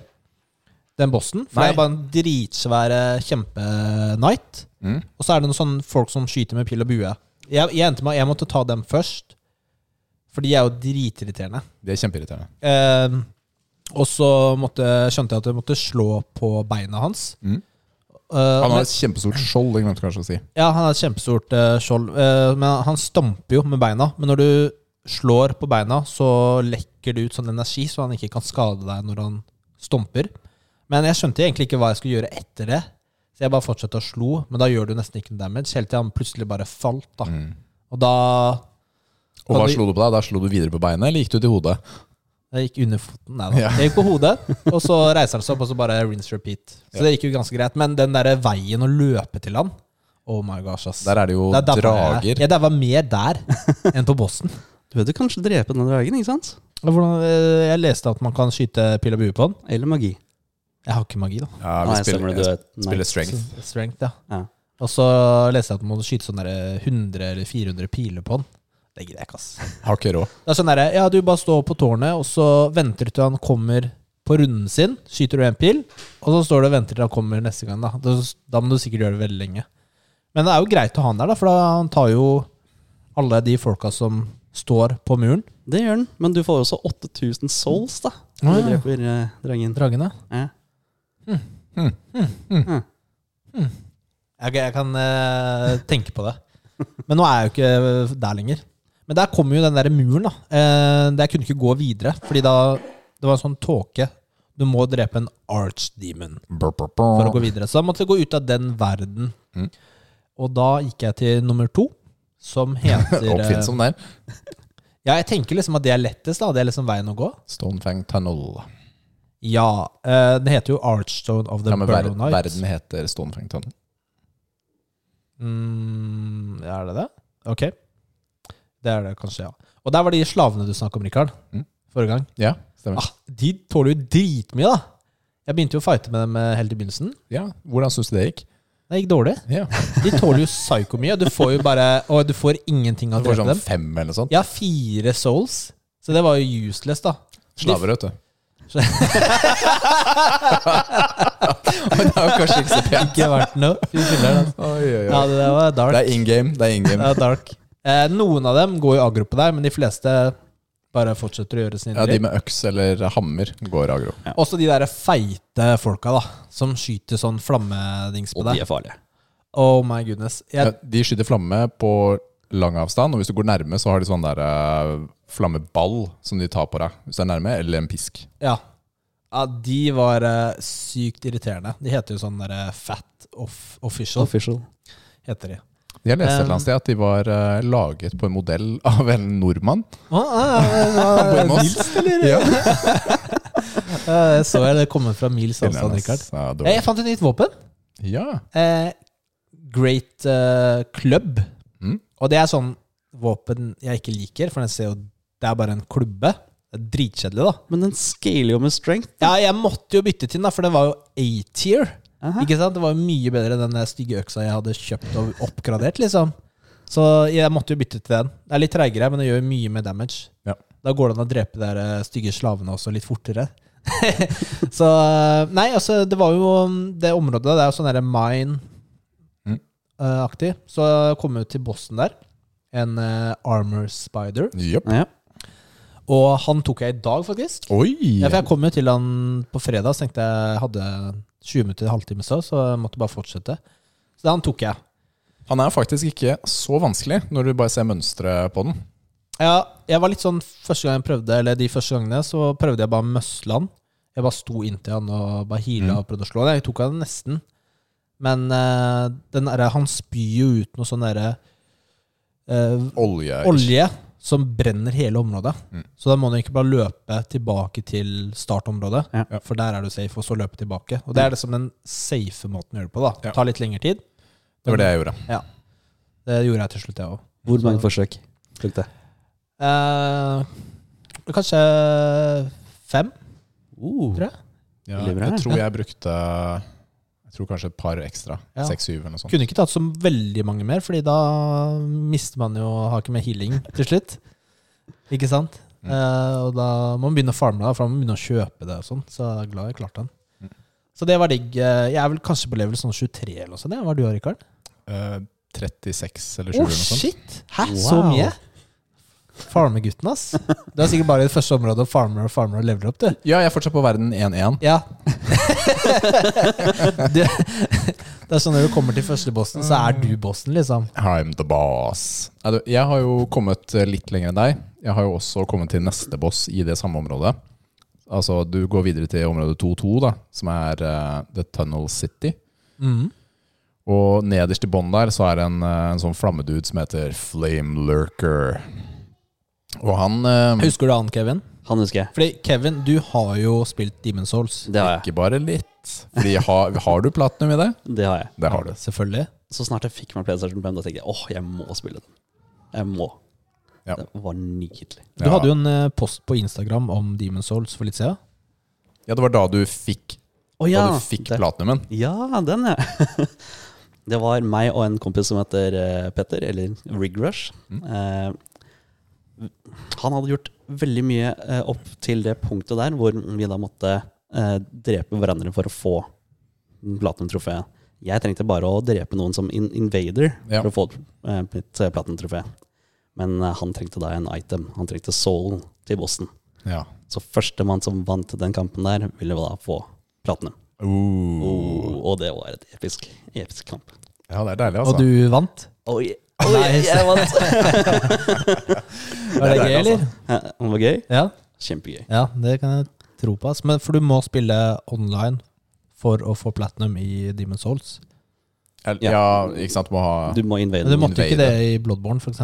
den bossen. For Nei. det er bare en dritsvære kjempe-night. Mm. Og så er det noen sånne folk som skyter med pil og bue. Jeg, jeg endte med at jeg måtte ta dem først. For de er jo dritirriterende. Det er kjempeirriterende. Eh, og så måtte, skjønte jeg at jeg måtte slå på beina hans. Mm. Uh, Han men- har et kjempestort skjold, det glemte jeg kanskje å si. ja, han har et kjempestort uh, skjold. Uh, men han stamper jo med beina. Men når du slår på beina, så lekker det ut sånn energi, så han ikke kan skade deg når han stomper. Men jeg skjønte egentlig ikke hva jeg skulle gjøre etter det. Så jeg bare fortsatte å slo, men da gjør du nesten ikke noe damage. Helt til han plutselig bare falt. da Mm. Og da Og hva slo du på deg? Da slo du videre på beinet, eller gikk du til hodet? Jeg gikk under foten. Nei da. Ja. Jeg gikk på hodet, og så reiser han seg opp, og så bare rinse repeat. Så det gikk jo ganske greit. Men den derre veien å løpe til han Oh my gosh, ass. Der er det jo Der der drager. Jeg, jeg daua mer der enn på bossen. Du vet du kanskje drepe den dragen, ikke sant? Hvordan, eh, jeg leste at man kan skyte pil og bue på den. Eller magi. Jeg har ikke magi, da. Ja, vi Nei, spiller, jeg spiller strength. Strength, ja. Ja. Og så leste jeg at man må skyte sånn 100 eller 400 piler på den. Det gidder jeg ikke, ass. Har ikke råd. Det er sånn derre Ja, du bare står på tårnet, og så venter du til han kommer på runden sin. Skyter du en pil, og så står du og venter til han kommer neste gang. Da Da, da må du sikkert gjøre det veldig lenge. Men det er jo greit å ha han der, da, for da han tar jo alle de folka som står på muren. Det gjør den, men du får også 8000 souls, da. Når du ja. dreper eh, dragen. Dragene. Ja. Jeg, jeg kan eh, tenke på det. Men nå er jeg jo ikke der lenger. Men der kom jo den der muren, da. Uh, der kunne ikke gå videre, fordi da det var en sånn tåke. Du må drepe en archdemon for å gå videre. Så da måtte jeg gå ut av den verden. Mm. Og da gikk jeg til nummer to, som heter eh, Oppfinnsom der. Ja, jeg tenker liksom at det er lettest, da. Det er liksom veien å gå. Stonefang Tunnel. Ja. eh, den heter jo Archstone of the Ja, Burrow Night. verden heter Stonefang Tunnel. Mm, er det det? Ok. Det er det kanskje, ja. Og der var de slavene du snakket om, Rikard. Mm. Forrige gang. Ja, stemmer. Ah, de tåler jo dritmye, da. Jeg begynte jo å fighte med dem eh, helt i begynnelsen. Ja, Hvordan syns du det gikk? Det gikk dårlig. Ja. De tåler jo psyko mye. Du får jo bare Og du får ingenting av å drepe sånn dem. fem eller noe sånt. Ja, fire souls, så det var jo useless, da. Slaver, vet du. Det var jo kanskje ikke så pent. Ikke verdt noe. Fy filler'n, altså. Det var dark. Det er in game. Det er in Det er dark. Eh, noen av dem går jo agro på deg, men de fleste bare fortsetter å gjøre sin Ja, De med øks eller hammer går agro. Også de der feite folka, da, som skyter sånn flammedings på Og de deg. er farlige. Oh my goodness. Ja, Jeg, de skyter flamme på lang avstand, og hvis du går nærme, så har de sånn der eh, flammeball som de tar på deg hvis du er nærme, eller en pisk. ja. ja, de var eh, sykt irriterende. De heter jo sånn derre Fat off Official, Official. heter de. Jeg leste et eller Um, annet sted at de var uh, laget på en modell av en nordmann. Ah, ah, Moss. Nils, eller? Ja. jeg så jeg det komme fra Mils avstand, Rikard. Eh. Jeg fant et nytt våpen. ja. Eh, Great uh, Club. Mm. Og det er sånn våpen jeg ikke liker, for den ser jo Det er bare en klubbe. Det er dritkjedelig, da. Men den scaler jo med strength. Ja, jeg måtte jo bytte til den, da, for den var jo A-tier. Aha. Ikke sant? Det var jo mye bedre enn den stygge øksa jeg hadde kjøpt og oppgradert, liksom. Så jeg måtte jo bytte til den. Det er litt treigere, men det gjør mye mer damage. Ja. Da går det an å drepe de der eh, stygge slavene også litt fortere. så eh, Nei, altså, det var jo um, det området Det er jo sånn derre Mm. mine-aktig. Så jeg kom jo til bossen der. En uh, Armor Spider. Yep. Ja. Og han tok jeg i dag, faktisk. Oi! Ja, for jeg kom jo til han på fredag, så tenkte jeg hadde 20 minutter, halvtime så, så jeg måtte bare fortsette. Så han tok jeg. Han er faktisk ikke så vanskelig når du bare ser mønsteret på den. Ja, jeg var litt sånn Første gang jeg prøvde, eller de første gangene, så prøvde jeg bare han. Jeg bare sto inntil han og bare hila Mm. og prøvde å slå han. Jeg tok han nesten. Men uh, den der, Han spyr jo ut noe sånn derre uh, Olje. olje som brenner hele området. Mm. Så da må du ikke bare løpe tilbake til startområdet, Ja. for der er du safe, og så løpe tilbake. Og det er liksom den safe måten å gjøre det på. da Ja. Ta litt lengre tid. Det var det jeg gjorde. Ja. Det gjorde jeg til slutt, jeg òg. Hvor mange forsøk tok det? Eh, kanskje fem, Uh, tror jeg. Ja, jeg tror jeg brukte tror kanskje et par ekstra. Ja. Seks-syv eller noe sånt. Kunne ikke tatt så veldig mange mer, Fordi da mister man jo Har ikke mer healing til slutt. Ikke sant? Mm. Eh, og da må man begynne å farme, da, for da må man begynne å kjøpe det. og sånn Så jeg er glad jeg klarte den. Mm. Så det var digg. Eh, Jeg er vel kanskje på level sånn 23 eller noe sånt. Hva er du, Rikard? Eh, 36 eller 20 oh, eller noe sånt. shit! Hæ, så mye? Farmegutten, ass. Du er sikkert bare i det første området og farmer og farmer og leveler opp, du. Ja, jeg er fortsatt på verden 1-1. Ja. det, det er sånn når du kommer til første bossen, så er du bossen, liksom. I'm the boss. Jeg har jo kommet eh, litt lenger enn deg. Jeg har jo også kommet til neste boss i det samme området. Altså, du går videre til område 2-2, da, som er uh, The Tunnel City. Mm. Og nederst i bånn der så er det en, eh, en sånn flammedude som heter Flame Lurker. Og han uh, Husker du han, Kevin? Han husker jeg. Fordi Kevin, du har jo spilt Demon Souls. Det har jeg. Ikke bare litt. Fordi har, har du platinum i det? Det har jeg. Det har du. Selvfølgelig. Så snart jeg fikk meg PlayStation 5, da tenkte jeg åh, jeg må spille den. Jeg må. Ja. Det var nydelig. Du hadde jo en eh, post på Instagram om Demon Souls for litt siden. Ja, det var da du fikk, Å da du fikk det- platinumen. Ja, den, ja. det var meg og en kompis som heter eh, Petter, eller Rig Rush. Eh, han hadde gjort veldig mye eh, opp til det punktet der hvor vi da måtte eh, drepe hverandre for å få platinum-trofé. Jeg trengte bare å drepe noen som in invader Ja. for å få eh, mitt eh, platinum-trofé. Men eh, han trengte da en item. Han trengte soul til bossen. Ja. Så førstemann som vant den kampen der, ville da få platinum. Uh. Oh, og det var et episk, episk kamp. ja, det er deilig, Og altså. du vant. Oi, Nice. jeg vant! Var det gøy, eller? Ja, Det var gøy. Ja. Kjempegøy. ja, det kan jeg tro på. Men For du må spille online for å få platinum i Demon's Souls. Ja, Ja, ikke sant. Du må ha Du må invade. Men du måtte ikke det i Bloodborne, f.eks.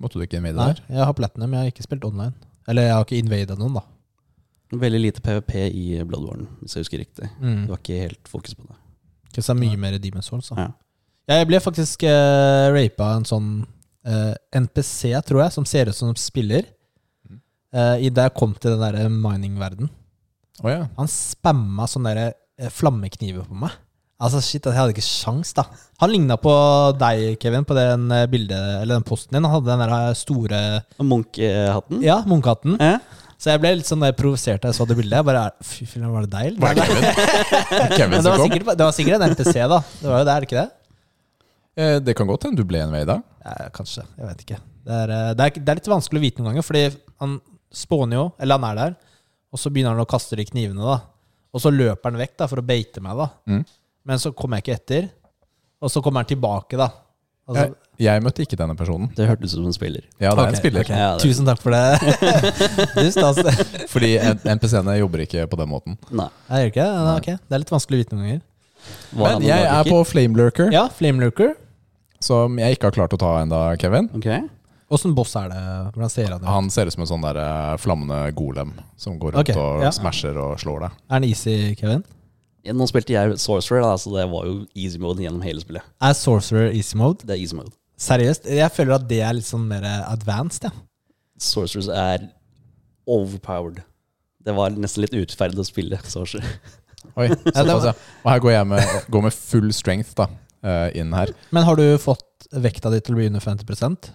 Måtte du ikke invade Nei, der? jeg har platinum. Jeg har ikke spilt online. Eller jeg har ikke invada noen, da. Veldig lite PVP i Bloodborne, hvis jeg husker riktig. Mm. Det var ikke helt fokus på det. Det er mye mer i Demon's Souls. Da. Ja. Jeg ble faktisk uh, rapa av en sånn uh, NPC, tror jeg, som ser ut som spiller. Eh, i det jeg kom til den der mining-verden. Oh, ja. Han spamma sånne der, uh, flammekniver på meg. Altså shit, Jeg hadde ikke sjans da Han ligna på deg, Kevin, på den eh, bildet Eller den posten din. Han hadde den der eh, store Munch-hatten? Ja, munkehatten. Eh? Så jeg ble litt sånn provosert da jeg så det bildet. Jeg bare, Fy fillen, var det deg? eller? Var det Kevin? Kevin det var, sikkert, det var sikkert en NPC, da. Det var jo det, er det ikke det? Eh, Det kan godt hende du ble da Ja, kanskje. Jeg vet ikke. Det er, eh, det, er, det er litt vanskelig å vite noen ganger, fordi han spåner jo, eller han er der, og så begynner han å kaste de knivene, da. Og så løper han vekk da, for å beite meg, da. Mm. Men så kommer jeg ikke etter. Og så kommer han tilbake, da. Altså, Jeg, jeg møtte ikke denne personen. Det hørtes ut som en spiller. Ja, det er en spiller. Okay, Ja, det er- Tusen takk for det. du stas. Fordi NPC-ene jobber ikke på den måten. Nei. jeg gjør ikke det. Nei, ok. Det er litt vanskelig å vite noen ganger. Men jeg er på Flame Lurker, Ja, Flame Lurker. Som jeg ikke har klart å ta enda, Kevin. Ok. Åssen boss er det? Hvordan ser han ut? Han ser ut som en sånn der eh, flammende golem som går rundt Ok, og ja. smasher og slår deg. Er han easy, Kevin? Ja, Nå spilte jeg Sorcerer, da, så det var jo easy mode gjennom hele spillet. Er Sorcerer easy mode? Det er easy mode. Seriøst? Jeg føler at det er litt sånn mer advanced, ja. Sorcerers er overpowered. Det var nesten litt urettferdig å spille Sorcerer. Oi, det såpass, ja. Og her går jeg med, går med full strength da, inn her. Men har du fått vekta di til å bli under 50%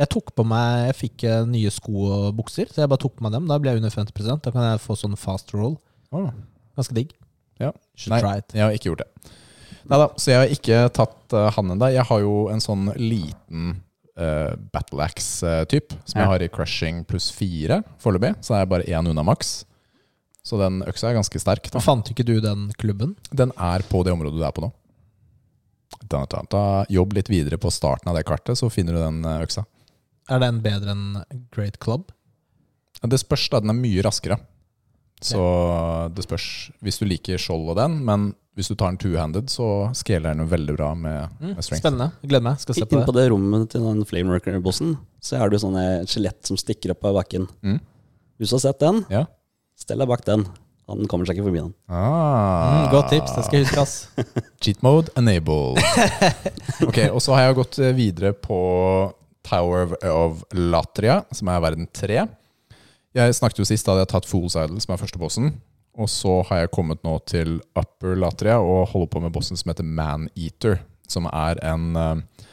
Jeg tok på meg Jeg fikk eh, nye sko og bukser, så jeg bare tok på meg dem. Da ble jeg under 50% Da kan jeg få sånn fast roll. Oh. Ganske digg. Ja. Should Nei, try it. jeg har ikke gjort det. Neida, så jeg har ikke tatt uh, han ennå. Jeg har jo en sånn liten uh, battle axe-typ, som Ja. jeg har i crushing pluss fire foreløpig. Så er jeg bare én unna maks. Så den øksa er ganske sterk. Da. Fant ikke du den klubben? Den er på det området du er på nå. Da, da, da, jobb litt videre på starten av det kartet, så finner du den eh, øksa. Er den bedre enn Great Club? Det spørs, da. Den er mye raskere. Så det spørs hvis du liker skjold og den, men hvis du tar den two-handed, så scaler den jo veldig bra med, Mm, med strength. spennende. Gleder meg. Skal se på Inn på det. det rommet til den Flameworker-bossen, så er det jo sånne skjelett som stikker opp av bakken. Mm. Hvis du har sett den, Ja. stell deg bak den. Han kommer seg ikke forbi den. Ah. Mm, godt tips. Det skal jeg huske, ass. Cheat mode enabled. ok, Og så har jeg gått eh, videre på Tower of, Latria, som er verden 3. Jeg snakket jo sist da hadde jeg tatt Fool's Idol, som er første bossen. Og så har jeg kommet nå til Upper Latria og holder på med bossen som heter Man-Eater. Som er en eh,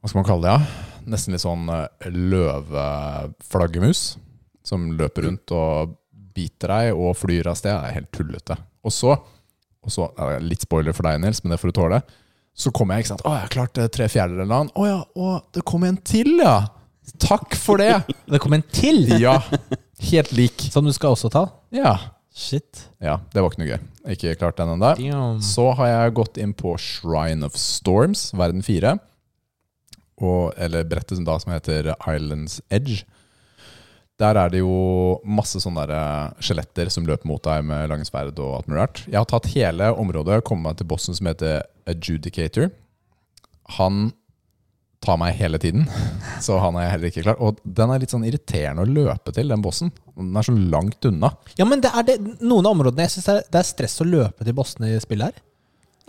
Hva skal man kalle det? Ja? Nesten litt sånn eh, løveflaggermus. Som løper rundt og biter deg og flyr av sted. Er helt tullete. Og så og så, Litt spoiler for deg, Nils, men det får du tåle. Så kommer jeg, ikke sant. Å, jeg har klart tre fjerdedeler av den. Å ja, å, det kom en til, ja! Takk for det! Det kom en til Ja, helt lik. som du skal også ta. Ja. Shit. ja, det var ikke noe gøy. Ikke klart den ennå. Så har jeg gått inn på Shrine of Storms, verden 4. Og, eller brettet som da som heter Islands Edge. Der er det jo masse sånne der, eh, skjeletter som løper mot deg med lange sverd og alt mulig rart. Jeg har tatt hele området, kommet meg til bossen som heter Adjudicator. Han tar meg hele tiden, så han er heller ikke klar. Og den er litt sånn irriterende å løpe til, den bossen. Den er så langt unna. Ja, men det er det, noen av områdene jeg syns det, det er stress å løpe til bossene i spillet her.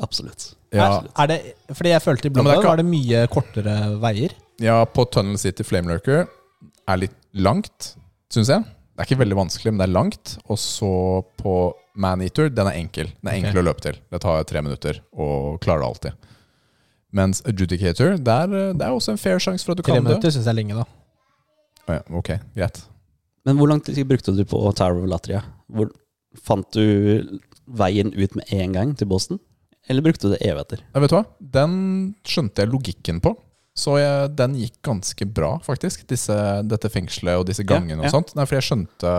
Absolutt. Ja, Er, er det, fordi jeg følte i Ja, men det Bloodborne ikke- var det mye kortere veier. Ja, på Tunnel City Flamelurker er litt langt, syns jeg. Det er ikke veldig vanskelig, men det er langt. Og så på Maneater, den er enkel. Den er Ok. enkel å løpe til. Det tar tre minutter, og klarer det alltid. Mens Adjudicator, der, det er også en fair sjanse for at du Tre kan dø. minutter syns jeg er lenge, da. Oh, ja, ok, greit. Men hvor lang tid brukte du på Tower of Latria? Hvor, fant du veien ut med en gang til Boston? Eller brukte du det evigheter? Ja, vet du hva? Den skjønte jeg logikken på. Så jeg, den gikk ganske bra, faktisk. Disse, dette fengselet og disse gangene ja. og sånt. Nei, for jeg skjønte,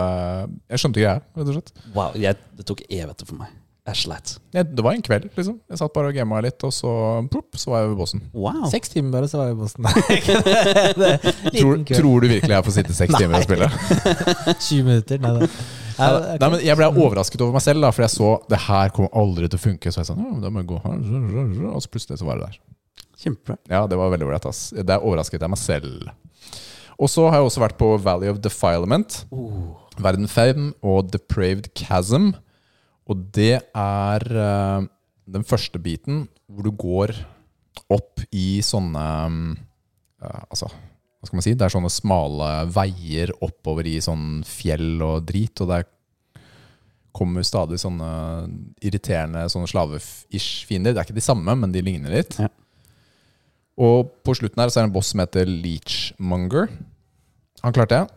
jeg skjønte greia, rett og slett. Wow, jeg, det tok evigheter for meg. Jeg sleit. Det var en kveld, liksom. Jeg satt bare og gama litt, og så, plopp, så var jeg ved bossen. Wow. Seks timer bare, så var jeg ved bossen. Tror, tror du virkelig jeg får sitte seks timer og spille? 20 minutter. Nei, da. Nei, nei, men Jeg ble overrasket over meg selv, da, for jeg så det her kommer aldri til å funke. Så jeg sa ja, men da må jeg gå her Og så plutselig så var det der. Kjempebra. Ja, det var veldig ålreit. Der overrasket jeg meg selv. Og så har jeg også vært på Valley of Defilement, Verden 5 og Depraved Chasm. Og det er uh, den første biten hvor du går opp i sånne uh, Altså, hva skal man si? Det er sånne smale veier oppover i sånn fjell og drit. Og der kommer stadig sånne irriterende sånne slave-ish fiender. Det er ikke de samme, men de ligner litt. Ja. Og på slutten her så er det en boss som heter Leechmonger. Han klarte jeg.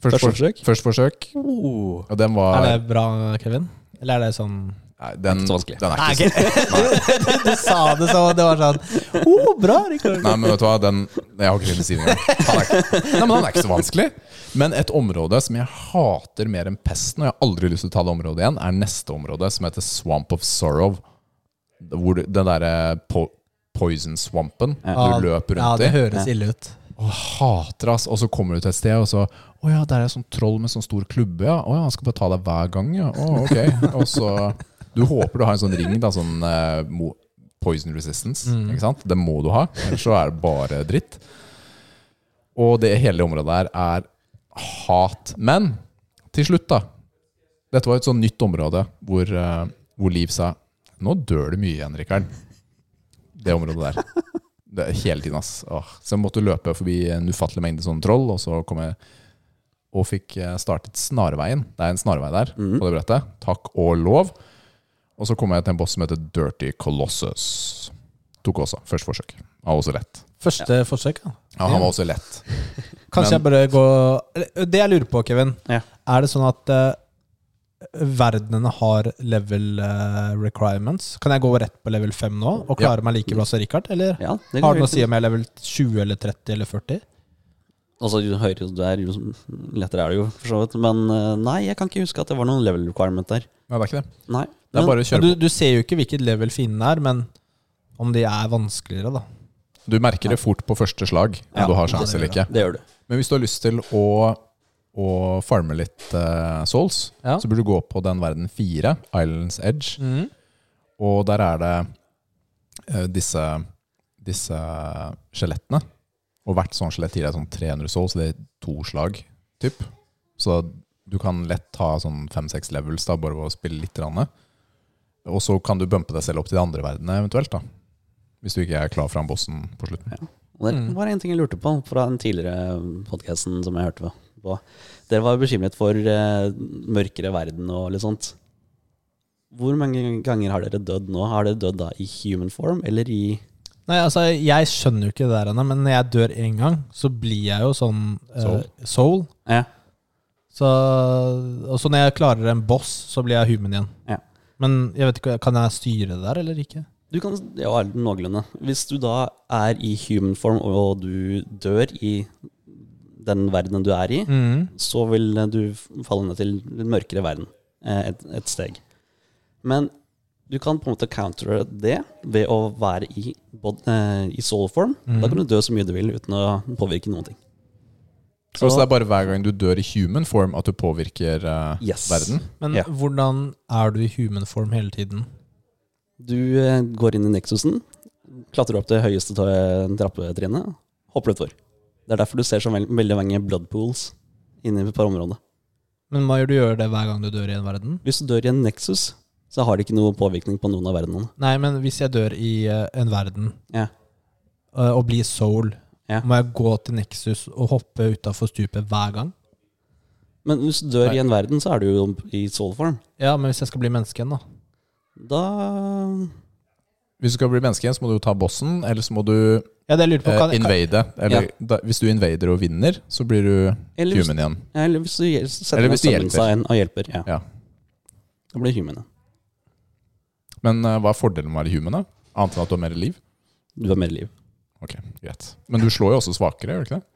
Første Første forsøk? Første forsøk. Oh. Og den var Er det bra, Kevin? Eller er det sånn Nei, den, Ikke så vanskelig. Den er Nei, ikke så du, du sa det så Det var sånn oh, Bra, Rikard. Nei, men vet du hva, den Jeg har ikke tid til å si det engang. Nei, men han er ikke så vanskelig. Men et område som jeg hater mer enn pesten, og jeg har aldri lyst til å ta det området igjen, er neste område, som heter Swamp of Sorrow. Hvor den derre poison-swampen Ja. du løper rundt i. Ja, det høres ille ut. Og hater ass. Og så kommer du til et sted, og så Å ja, der er sånn troll med sånn stor klubbe, ja. Å ja, han skal bare ta deg hver gang, ja. Å, ok. Og så Du håper du har en sånn ring, da, sånn uh, poison resistance. Mm. Ikke sant? Det må du ha, ellers så er det bare dritt. Og det hele området der er hat. Men til slutt, da. Dette var et sånn nytt område hvor, uh, hvor Liv sa Nå dør du mye igjen, Rikard. Det området der. Det er hele tiden, ass. Åh. Så jeg måtte løpe forbi en ufattelig mengde sånne troll, og så kom jeg og fikk eh, startet Snarveien. Det er en snarvei der mm. på det brettet. Takk og lov. Og så kom jeg til en boss som heter Dirty Colossus. Tok også. Første forsøk. Han var også lett. Første forsøk, ja. Ja, han var også lett. Kanskje Men- jeg bare går Det jeg lurer på, Kevin, Ja. er det sånn at eh, verdenene har level eh, requirements? Kan jeg gå rett på level 5 nå og klare meg like bra som Richard? Eller Ja, det har det noe å si om jeg er level 20 eller 30 eller 40? Altså, jo høyere du er, jo lettere er det jo, for så vidt. Men eh, nei, jeg kan ikke huske at det var noen level requirement der. Nei, det er ikke det. Nei. Det er Men- bare å kjøre du, på. du ser jo ikke hvilket level fienden er, men om de er vanskeligere, da. Du merker det fort på første slag om Ja, du har ja, sjanse eller ikke. Det gjør du. Men hvis du har lyst til å, å farme litt uh, souls, Ja. så burde du gå på den verden fire, Islands Edge. Mm. Og der er det uh, disse, disse skjelettene. Og hvert sånn skjelett gir deg sånn 300 souls, det er to slag, typ. Så du kan lett ta sånn fem-seks levels da, bare ved å spille litt. Rann. Og så kan du bumpe deg selv opp til de andre verdenene eventuelt. da Hvis du ikke er klar for han bossen på slutten. Og det Mm. var en ting jeg lurte på fra den tidligere podkasten som jeg hørte på. Dere var bekymret for eh, mørkere verden og litt sånt. Hvor mange ganger har dere dødd nå? Har dere dødd da i human form eller i Nei, altså, jeg skjønner jo ikke det der ennå, men når jeg dør én gang, så blir jeg jo sånn eh, Soul. soul. Ja. Så, og så når jeg klarer en boss, så blir jeg human igjen. Ja. Men jeg vet ikke, kan jeg styre det der, eller ikke? Du kan, ja, noenlunde. Hvis du da er i human form og du dør i den verdenen du er i, Mm. så vil du falle ned til en mørkere verden eh, et, et steg. Men du kan på en måte countere det ved å være i, eh, i soul form. Mm. Da kan du dø så mye du vil uten å påvirke noen ting. Så, så det er bare hver gang du dør i human form at du påvirker uh, Yes. verden? Men Ja. hvordan er du i human form hele tiden? Du uh, går inn i Nexusen, klatrer opp til høyeste trappetrinnet, hopper utfor. Det er derfor du ser så veld, veldig mange blood pools inne par områder. Men hva gjør du gjør det hver gang du dør i en verden? Hvis du dør i en Nexus, så har det ikke noen påvirkning på noen av verdenene. Nei, men hvis jeg dør i uh, en verden Ja. uh, og blir soul, Ja. må jeg gå til Nexus og hoppe utafor stupet hver gang? Men hvis du dør Nei. i en verden, så er du jo i soul form. Ja, men hvis jeg skal bli menneske igjen, da? Da Hvis du skal bli menneske igjen, så må du jo ta bossen, eller så må du Ja, det jeg lurte på eh, kan, invade. Eller da, hvis du invader og vinner, så blir du Eller hvis, human igjen. eller hvis du setter Eller hvis du hjelper. og hjelper. Ja. Ja. Da blir du human. Men uh, hva er fordelen med å være human, da? Annet enn at du har mer liv? Du har mer liv. Ok, greit. Men du slår jo også svakere, gjør du ikke det?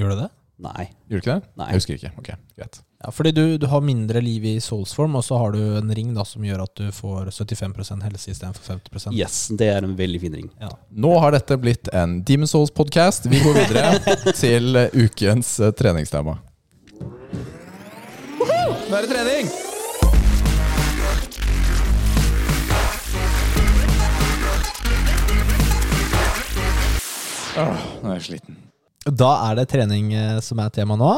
Gjør du det? Nei. Gjør du ikke det? Nei. Jeg husker ikke. Ok, greit. Ja, fordi du, du har mindre liv i soulsform, og så har du en ring da som gjør at du får 75% helse istedenfor 50% Yes, det er en veldig fin ring. Ja. Nå har dette blitt en Demon Souls-podkast. Vi går videre til ukens eh, treningstema. Nå er det trening! Åh, nå er jeg sliten. Da er det trening eh, som er tema nå.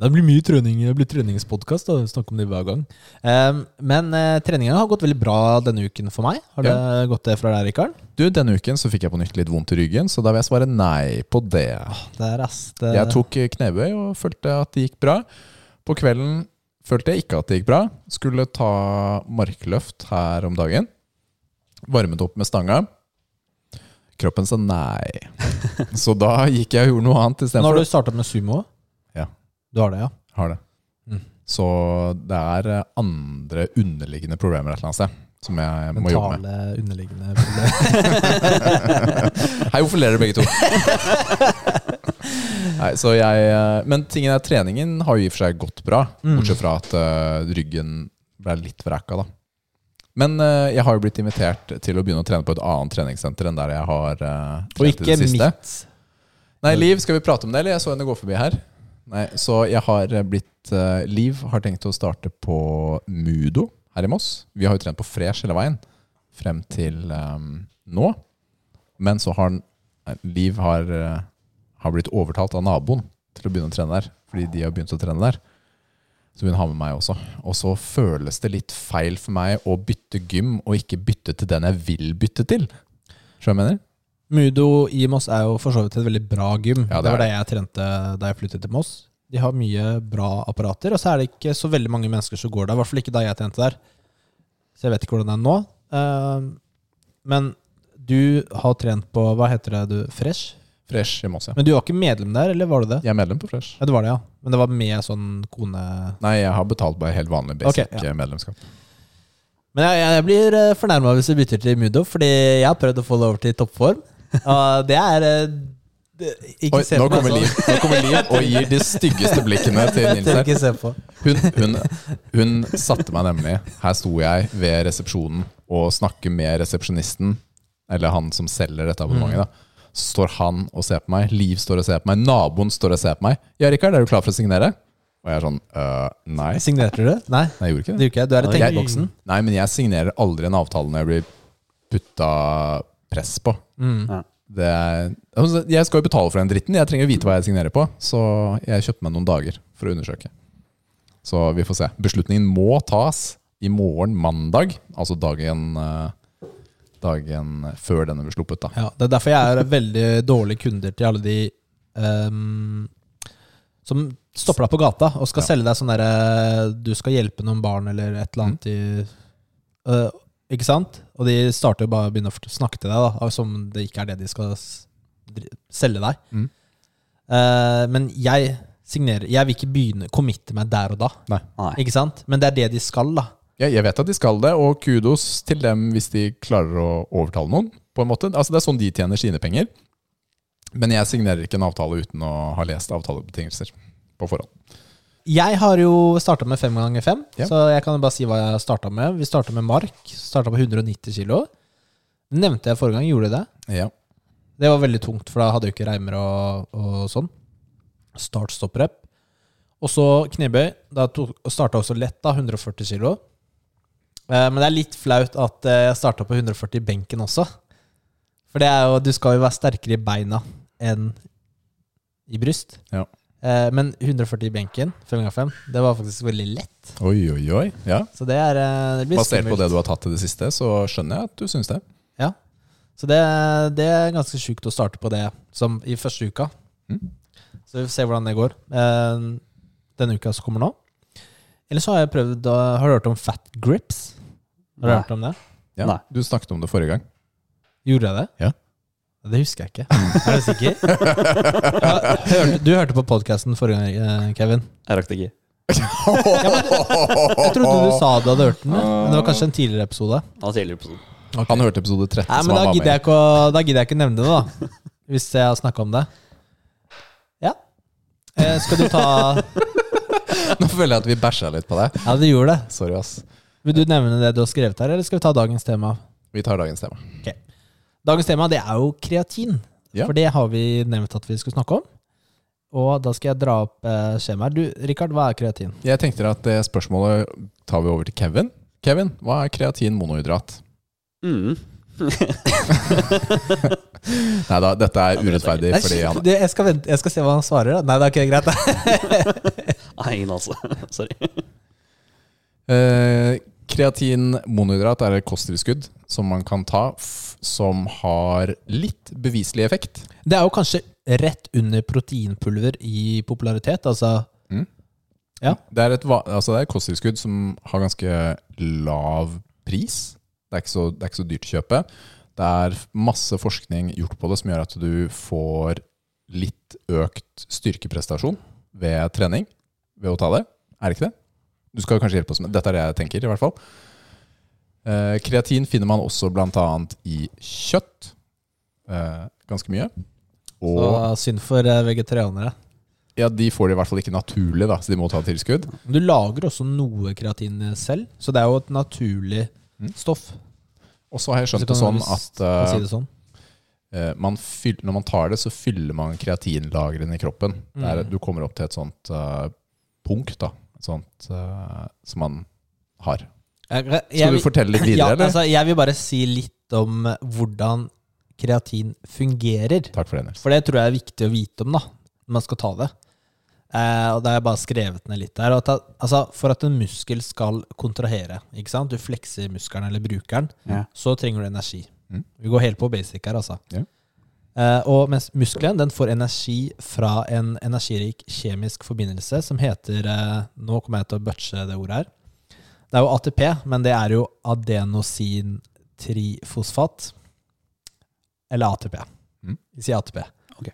Det blir mye trening. Det blir treningspodkast. Snakke om det hver gang. Um, men uh, treninga har gått veldig bra denne uken for meg. Har det gått det fra deg, Rikard? Du, Denne uken så fikk jeg på nytt litt vondt i ryggen, så da vil jeg svare nei på det. Det er ass. Det, Jeg tok eh, knebøy og følte at det gikk bra. På kvelden følte jeg ikke at det gikk bra. Skulle ta markløft her om dagen. Varmet opp med stanga. Kroppen sa nei. Så da gikk jeg og gjorde noe annet Nå har du starta med sumo? Du har det, ja? Har det. Mm. Så det er eh, andre underliggende problemer et eller annet sted som jeg må jobbe med. Mentale underliggende problemer. Hei, hvorfor ler dere begge to? Nei, så jeg, eh, men tingen er, treningen har jo i og for seg gått bra. Mm. Bortsett fra at uh, ryggen ble litt vraka, da. Men uh, jeg har jo blitt invitert til å begynne å trene på et annet treningssenter enn der jeg har uh, Og trent i ikke det siste. mitt. Nei, Liv, skal vi prate om det, eller? Jeg så henne gå forbi her. Nei, Så jeg har eh, blitt uh, Liv har tenkt å starte på Mudo her i Moss. Vi har jo trent på Fresh hele veien frem til um, nå. Men så har nei, Liv har, uh, har blitt overtalt av naboen til å begynne å trene der. Fordi de har begynt å trene der. Så hun har med meg også. Og så føles det litt feil for meg å bytte gym og ikke bytte til den jeg vil bytte til. Skjønner du hva jeg mener? Mudo i Moss er jo for så vidt et veldig bra gym. Ja, det det, var det jeg trente da jeg flyttet til Moss. De har mye bra apparater, og så er det ikke så veldig mange mennesker som går der. I hvert fall ikke da jeg trente der. Så jeg vet ikke hvordan det er nå. Eh, men du har trent på Hva heter det? du? Fresh? Fresh i Moss, ja. Men du var ikke medlem der, eller var du det? Jeg er medlem på Fresh. Ja, det var det, ja. Men det var med sånn kone... Nei, jeg har betalt bare helt vanlig basic okay, ja. medlemskap. Men jeg, jeg blir fornærma hvis du bytter til Mudo, fordi jeg har prøvd å få det over til toppform. Og det er eh, det, Oi, nå kommer sånn. Liv Nå kommer Liv og gir de styggeste blikkene til Nils her. Hun, hun, hun satte meg nemlig Her sto jeg ved resepsjonen og snakker med resepsjonisten, eller han som selger dette abonnementet. da Så står han og ser på meg, Liv står og ser på meg, naboen står og ser på meg. Ja, Rikard, er du klar for å signere? Og jeg er sånn øh, Nei. Signerte du? Nei, Nei, jeg gjorde ikke det ikke. Du er i tenkeboksen. Nei, men jeg signerer aldri en avtale når jeg blir putta press på. Mm. Ja. Er, altså, jeg skal jo betale for den dritten. Jeg trenger å vite hva jeg signerer på. Så jeg kjøpte meg noen dager for å undersøke. Så vi får se. Beslutningen må tas i morgen, mandag. Altså dagen, eh, dagen før denne blir sluppet. da Ja, det er derfor jeg er veldig dårlig kunder til alle de um, som stopper deg på gata og skal Ja. selge deg sånn derre Du skal hjelpe noen barn eller et eller annet i uh, Ikke sant? Og de starter jo bare å begynne å snakke til deg da som det ikke er det de skal selge deg. Mm. Uh, men jeg signerer Jeg vil ikke begynne committe meg der og da. Nei. Ikke sant? Men det er det de skal, da. Jeg, jeg vet at de skal det, og kudos til dem hvis de klarer å overtale noen. på en måte. Altså Det er sånn de tjener sine penger. Men jeg signerer ikke en avtale uten å ha lest avtalebetingelser på forhånd. Jeg har jo starta med fem ganger fem, Ja. så jeg kan jo bare si hva jeg starta med. Vi starta med Mark. Starta på 190 kilo. Nevnte jeg forrige gang, gjorde du det? Ja. Det var veldig tungt, for da hadde jeg ikke reimer og, og sånn. Start, stopp, rep. Og så knebøy. Da starta også lett, da. 140 kilo. Eh, Men det er litt flaut at eh, jeg starta på 140 i benken også. For det er jo, du skal jo være sterkere i beina enn i bryst. Ja. Eh, Men 140 i benken, 5x5, det var faktisk veldig lett. Oi, oi, oi. Ja. Så det er eh, det blir Basert på det du har tatt i det siste, så skjønner jeg at du syns det. Ja. Så det, det er ganske sjukt å starte på det som i første uka. Mm. Så vi får se hvordan det går. Eh, denne uka som kommer nå. Eller så har jeg prøvd å- Har du hørt om fat grips? Har du Nei. hørt om det? Ja. Nei. Du snakket om det forrige gang. Gjorde jeg det? Ja. Det husker jeg ikke. Er du sikker? Ja, hørte, du hørte på podkasten forrige gang, eh, Kevin. Jeg rakk det ikke. Jeg trodde du sa du hadde hørt den, men det var kanskje en tidligere episode. Det var tidligere episode. Han hørte episode 13, Nei, som men han da var gidder med jeg i. ikke å, da gidder jeg ikke nevne det, da. Hvis jeg har snakka om det. Ja. Eh, skal du ta Nå føler jeg at vi bæsja litt på deg. Ja, du gjorde det. Sorry, ass. Vil du nevne det du har skrevet her, eller skal vi ta dagens tema? Vi tar dagens tema. Dagens tema det er jo kreatin. Ja. For det har vi nevnt at vi skulle snakke om. Og da skal jeg dra opp eh, skjemaet. Du, Rikard, hva er kreatin? Jeg tenkte at det spørsmålet tar vi over til Kevin. Kevin, hva er kreatin monohydrat? Mm. Nei da, dette er urettferdig Nei, fordi han du, jeg, skal vente, jeg skal se hva han svarer. da. Nei, det er ikke greit. Nei, ingen altså. Sorry. Eh, kreatin monohydrat er et kosttilskudd som man kan ta som har litt beviselig effekt. Det er jo kanskje rett under proteinpulver i popularitet. Altså Ja. Det er et, altså det er kosttilskudd som har ganske lav pris. Det er, ikke så, det er ikke så dyrt å kjøpe. Det er masse forskning gjort på det som gjør at du får litt økt styrkeprestasjon ved trening ved å ta det. Er det ikke det? Du skal kanskje hjelpe oss med Dette er det jeg tenker, i hvert fall. Eh, kreatin finner man også bl.a. i kjøtt. Eh, ganske mye. Og Så synd for eh, vegetarianere. ja, de får det i hvert fall ikke naturlig, da, så de må ta tilskudd. Du lager også noe kreatin selv, så det er jo et naturlig Mm. stoff. Og så har jeg skjønt det sånn at uh, si det sånn. man fyller, når man tar det, så fyller man kreatinlagrene i kroppen. Mm. er, Mm. du kommer opp til et sånt uh, punkt, da. Et sånt uh, som man har. Jeg, jeg, Skal du fortelle litt videre, ja, eller? altså, jeg vil bare si litt om eh, hvordan kreatin fungerer. Takk for det, Nils. For det tror jeg er viktig å vite om da, når man skal ta det. Eh, og da har jeg bare skrevet ned litt der. At, altså, for at en muskel skal kontrahere, ikke sant? du flekser muskelen eller brukeren, Ja. så trenger du energi. Mm. Vi går helt på basic her, altså. Ja. Eh, og mens muskelen den får energi fra en energirik kjemisk forbindelse som heter eh, Nå kommer jeg til å butche det ordet her. Det er jo ATP, men det er jo adenosin trifosfat. Eller ATP. Mm. Vi sier ATP. Ok.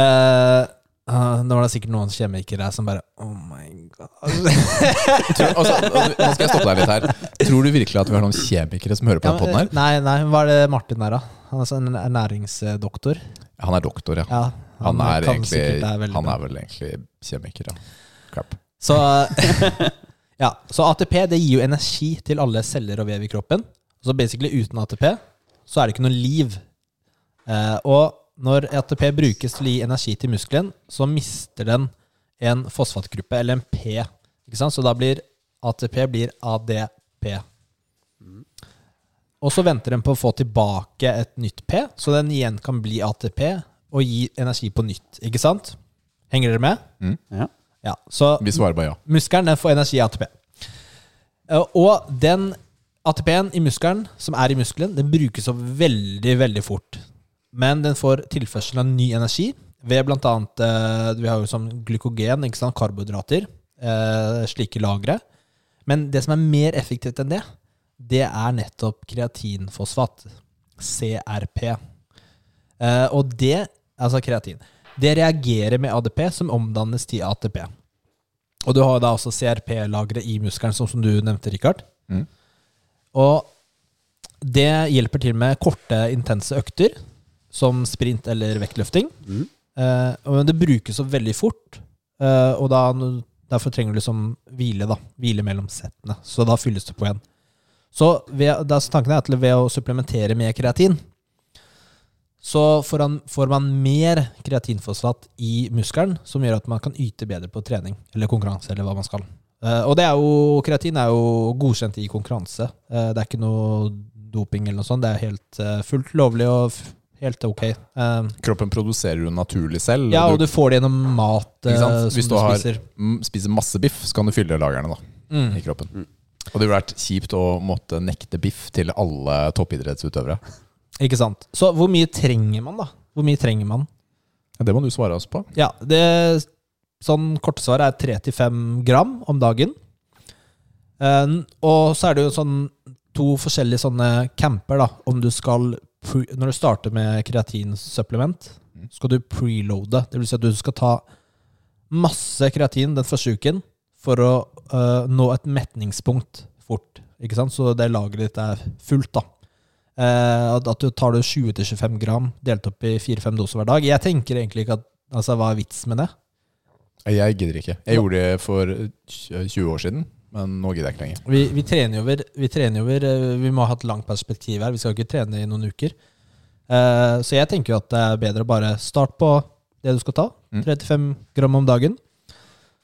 Eh, Uh, var det sikkert noen kjemikere som bare Oh my god. Tror, altså, nå skal jeg stoppe deg litt her. Tror du virkelig at vi har noen kjemikere som hører på Ja, podden her? nei, nei, hva er det Martin er, da? Han er sånn ernæringsdoktor. Han er doktor, ja. Ja, Han er, egentlig, han er vel egentlig kjemiker, ja. Crap. Så, ja, så ATP det gir jo energi til alle celler og vev i kroppen. Så basically uten ATP så er det ikke noe liv. Eh, og når ATP brukes til å gi energi til muskelen, så mister den en fosfatgruppe, eller en P. Ikke sant? Så da blir ATP blir ADP. Og så venter den på å få tilbake et nytt P, så den igjen kan bli ATP og gi energi på nytt. Ikke sant? Henger dere med? Ja. Ja, så Vi svarer bare ja. Muskelen den får energi i ATP. Eh, Og den ATP-en i muskelen, som er i muskelen, den brukes opp veldig, veldig fort. Men den får tilførsel av ny energi ved blant annet eh, Vi har jo som glykogen, ikke sant, karbohydrater, eh, slike lagre. Men det som er mer effektivt enn det, det er nettopp kreatinfosfat. CRP. Og det, altså kreatin, det reagerer med ADP, som omdannes til ATP. Og du har da også CRP-lagre i muskelen, sånn som du nevnte, Rikard. Mm. Og det hjelper til med korte, intense økter, som sprint eller vektløfting. Mm. Eh, men det brukes opp veldig fort, eh, og da, derfor trenger du liksom hvile, da. Hvile mellom settene. Så da fylles det på igjen. Så ved, tanken er at ved å supplementere med kreatin, så får, han, får man mer kreatinfosfat i muskelen, som gjør at man kan yte bedre på trening eller konkurranse. eller hva man skal. Uh, og det er jo, kreatin er jo godkjent i konkurranse. Uh, det er ikke noe doping eller noe sånt. Det er helt uh, fullt lovlig og f helt ok. Kroppen produserer jo naturlig selv. ja, og du, du får det gjennom mat som Hvis du, du har- spiser. spiser masse biff, så kan du fylle lagrene da, Mm. i kroppen. Mm. Og det ville vært kjipt å måtte nekte biff til alle toppidrettsutøvere. Ikke sant. Så hvor mye trenger man, da? Hvor mye trenger man? Ja, det må du svare oss på. Ja, det Sånn korte svar er 3-5 gram om dagen. Eh, og så er det jo sånn to forskjellige sånne camper, da. Om du skal Når du starter med kreatinsupplement, Mm. skal du preloade. Det vil si at du skal ta masse kreatin den første uken for å uh, nå et metningspunkt fort. Ikke sant? Så det lageret ditt er fullt, da. Eh, at du tar det 20-25 gram delt opp i 4-5 doser hver dag. Jeg tenker egentlig ikke at Altså, hva er vitsen med det? Jeg gidder ikke. Jeg gjorde det for 20 år siden, men nå gidder jeg ikke lenger. Vi, vi trener over Vi trener over eh, Vi må ha et langt perspektiv her. Vi skal ikke trene i noen uker. Uh, så jeg tenker jo at det er bedre å bare starte på det du skal ta. Mm. 35 gram om dagen.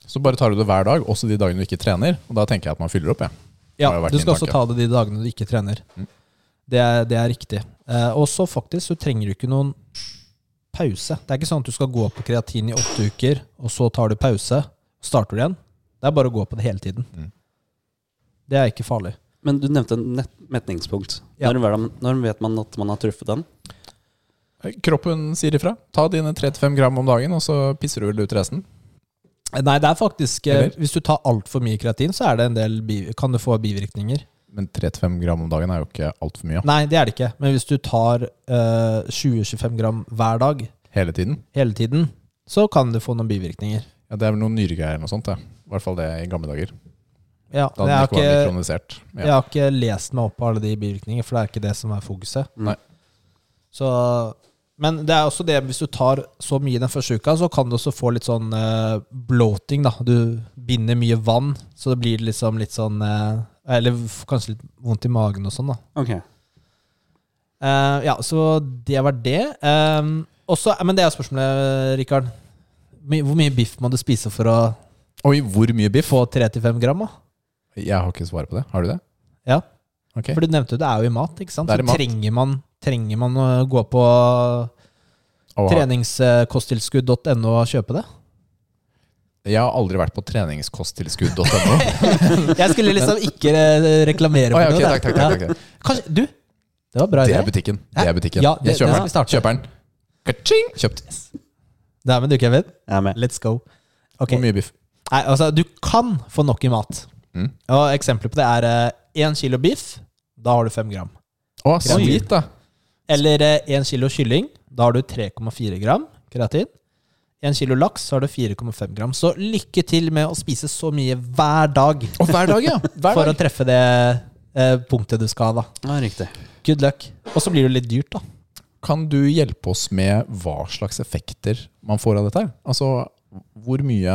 Så bare tar du det hver dag, også de dagene du ikke trener. Og da tenker jeg at man fyller opp. Ja. Ja, Du skal også ta det de dagene du ikke trener. Mm. Det, er, det er riktig. Eh, og så faktisk så trenger du ikke noen pause. Det er ikke sånn at du skal gå på kreatin i åtte uker, og så tar du pause, og starter du igjen. Det er bare å gå på det hele tiden. Mm. Det er ikke farlig. Men du nevnte nett metningspunkt. Ja. Når, når vet man at man har truffet den? Kroppen sier ifra. Ta dine 3-5 gram om dagen, og så pisser du vel ut resten. Nei, det er faktisk eh, Eller? Hvis du tar altfor mye kreatin, så er det en del kan du få bivirkninger. Men 3-5 gram om dagen er jo ikke altfor mye. Nei, det er det ikke. Men hvis du tar eh, 20-25 gram hver dag Hele tiden. hele tiden, så kan du få noen bivirkninger. Ja, Det er vel noen nyregreier eller noe sånt. Ja. I hvert fall det i gamle dager. Ja, Da jeg, det har ikke vært ikke, mikronisert. jeg har ikke lest meg opp på alle de bivirkningene, for det er ikke det som er fokuset. Nei. Så, men det er også det, hvis du tar så mye den første uka, så kan du også få litt sånn eh, bloating. da. Du binder mye vann, så det blir liksom litt sånn eh, Eller kanskje litt vondt i magen og sånn, da. Ok. Uh, ja, så det var det. Um, også, men det er spørsmålet, Rikard. Hvor mye biff må du spise for å Oi, hvor mye biff? få 3-5 gram? da? Jeg har ikke svaret på det. Har du det? Ja. Okay. For du nevnte jo det er jo i mat, ikke sant? Det er Så i mat. trenger man, trenger man å gå på treningskosttilskudd.no og kjøpe det? Jeg har aldri vært på treningskosttilskudd.no. Jeg skulle liksom ikke eh, reklamere for oh, ja, ok, noe. takk, takk, takk, takk. Kanskje, du, det var bra Det idé. er butikken. Det er butikken. Ja, det- jeg kjøper det den. Kjøper den. Ka-ching! Kjøpt. Det er med du, Kevin. Jeg er med. Let's go. Okay. Hvor mye biff? Nei, altså, du kan få nok i mat. Mm. Og Eksempler på det er én kilo biff. Da har du fem gram. Å, så gitt, da. Eller én kilo kylling. Da har du 3,4 gram kreatin. En kilo laks, så har du 4,5 gram. Så lykke til med å spise så mye hver dag Og hver dag, ja. Hver for å treffe det eh, punktet du skal, ha, da. Ja, riktig. Good luck. Og så blir det litt dyrt, da. Kan du hjelpe oss med hva slags effekter man får av dette? her? Altså, Hvor mye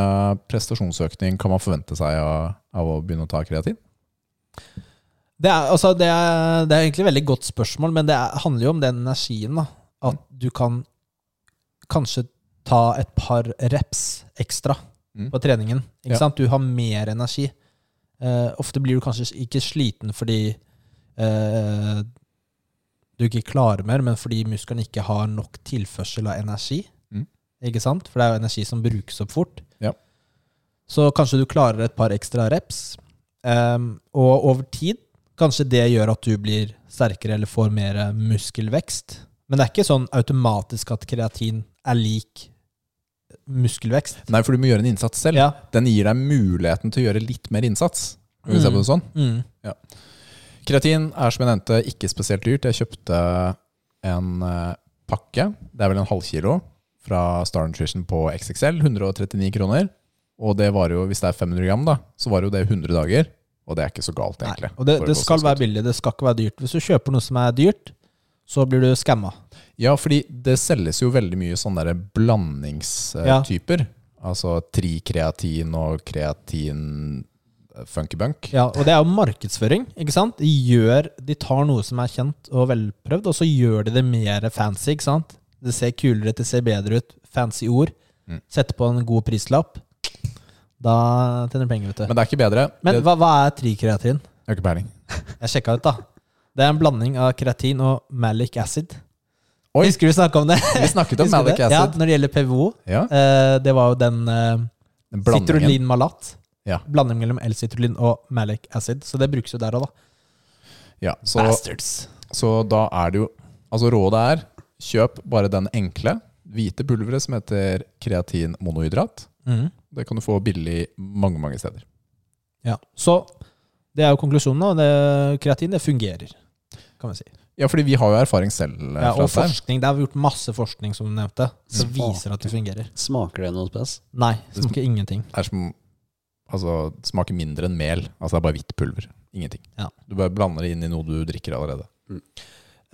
prestasjonsøkning kan man forvente seg av, av å begynne å ta kreatin? Det er, altså, det, er, det er egentlig et veldig godt spørsmål, men det er, handler jo om den energien. da At du kan kanskje ta et par reps ekstra Mm. på treningen. Ikke Ja. sant? Du har mer energi. Uh, ofte blir du kanskje ikke sliten fordi uh, du ikke klarer mer, men fordi muskelen ikke har nok tilførsel av energi. Mm. Ikke sant? For det er jo energi som brukes opp fort. Ja. Så kanskje du klarer et par ekstra reps. Um, og over tid kanskje det gjør at du blir sterkere eller får mer muskelvekst. Men det er ikke sånn automatisk at kreatin er lik muskelvekst. Nei, for du må gjøre en innsats selv. Ja. Den gir deg muligheten til å gjøre litt mer innsats. Kan vi se på det sånn? Mm. Kreatin er som jeg nevnte ikke spesielt dyrt. Jeg kjøpte en eh, pakke, det er vel en halvkilo, fra Star Nutrition på XXL. 139 kroner. Og det var jo, hvis det er 500 gram, da, så var jo det 100 dager. Og det er ikke så galt, Nei. egentlig. Og det, det skal være billig, det skal ikke være dyrt. Hvis du kjøper noe som er dyrt, så blir du skamma. Ja, fordi det selges jo veldig mye sånne der blandingstyper. Altså trikreatin og kreatin eh, funkybunk. Ja, og det er jo markedsføring, ikke sant? De, gjør, de tar noe som er kjent og velprøvd, og så gjør de det mer fancy, ikke sant? Det ser kulere ut, det ser bedre ut. Fancy ord. Mm. Setter på en god prislapp. Da tjener du penger, vet du. Men det er ikke bedre. Men hva, hva er trikreatin? jeg har ikke peiling. Jeg sjekka ut, da. Det er en blanding av kreatin og malic acid. Oi. Husker du vi snakka om det? Vi snakket om malic Acid. Ja, når det gjelder PVO. Ja, Eh, det var jo den eh, Citrulin malat. Ja. Blanding mellom L-citrulin og malic acid. Så det brukes jo der òg, da. Ja, så, Bastards. så da er det jo Altså rådet er kjøp bare den enkle hvite pulveret som heter kreatin monohydrat. Mm. Det kan du få billig mange, mange steder. Ja, Så det er jo konklusjonen. da. Det, kreatin det fungerer, kan vi si. Ja, fordi vi har jo erfaring selv eh, Ja, og forskning. Det har vi gjort masse forskning som du nevnte, som Smaker. viser at det fungerer. Smaker det noe spes? Nei, smaker ingenting. Det er som Altså, det smaker mindre enn mel. Altså, det er bare hvitt pulver. Ingenting. Ja. Du bare blander det inn i noe du drikker allerede.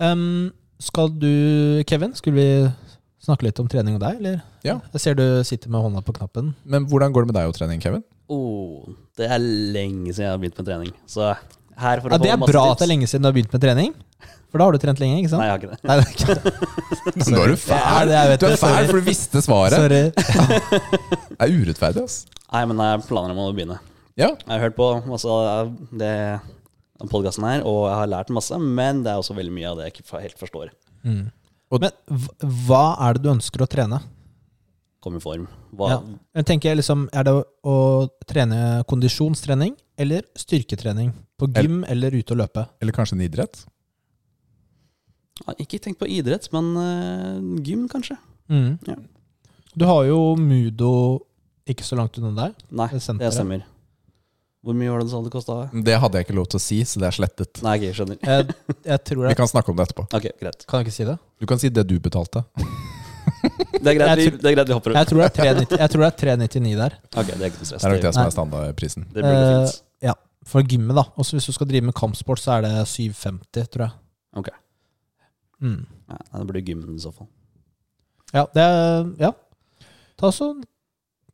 Um, skal du, Kevin, skulle vi snakke litt om trening og deg, eller? Ja. Jeg ser du sitter med hånda på knappen. Men hvordan går det med deg og trening, Kevin? Oh, det er lenge siden jeg har begynt med trening. Så her for å Ja, det er masse bra tips. at det er lenge siden du har begynt med trening. For da har du trent lenge, ikke sant? Nei, jeg har ikke det. Nei, det er ikke det. Nå er du fæl! det er, vet Du er fæl, for du visste svaret. Sorry. Det er urettferdig, ass. Nei, men jeg planer om å begynne. Ja. Jeg har hørt på masse av det podkasten her, og jeg har lært masse, men det er også veldig mye av det jeg ikke helt forstår. Mm. Og- Men hva er det du ønsker å trene? Kom i form. Hva, Ja. Jeg tenker liksom, Er det å, å trene kondisjonstrening eller styrketrening? På gym eller ute og løpe? Eller kanskje en idrett? Ja, ikke tenkt på idrett, men uh, gym, kanskje? Mm. Ja. Du har jo Mudo ikke så langt unna deg. Nei, Det senteret. det stemmer. Hvor mye var det du sa det kosta? Det hadde jeg ikke lov til å si, så det er slettet. Nei, okay, skjønner. Jeg, jeg Vi kan snakke om det etterpå. Ok, greit. Kan jeg ikke si det? Du kan si det du betalte. Det er greit, vi, det er greit, vi hopper ut. tror det 390 jeg tror det er 399 der. Ok, det er ikke noe stress. Det er nok det som er standardprisen. det blir det Eh, fint. ja, for gymmet, da. Også hvis du skal drive med kampsport, så er det 750, tror jeg. Ok. Mm. Ja, det blir gymmen i så fall. Ja, det er Ja. Ta så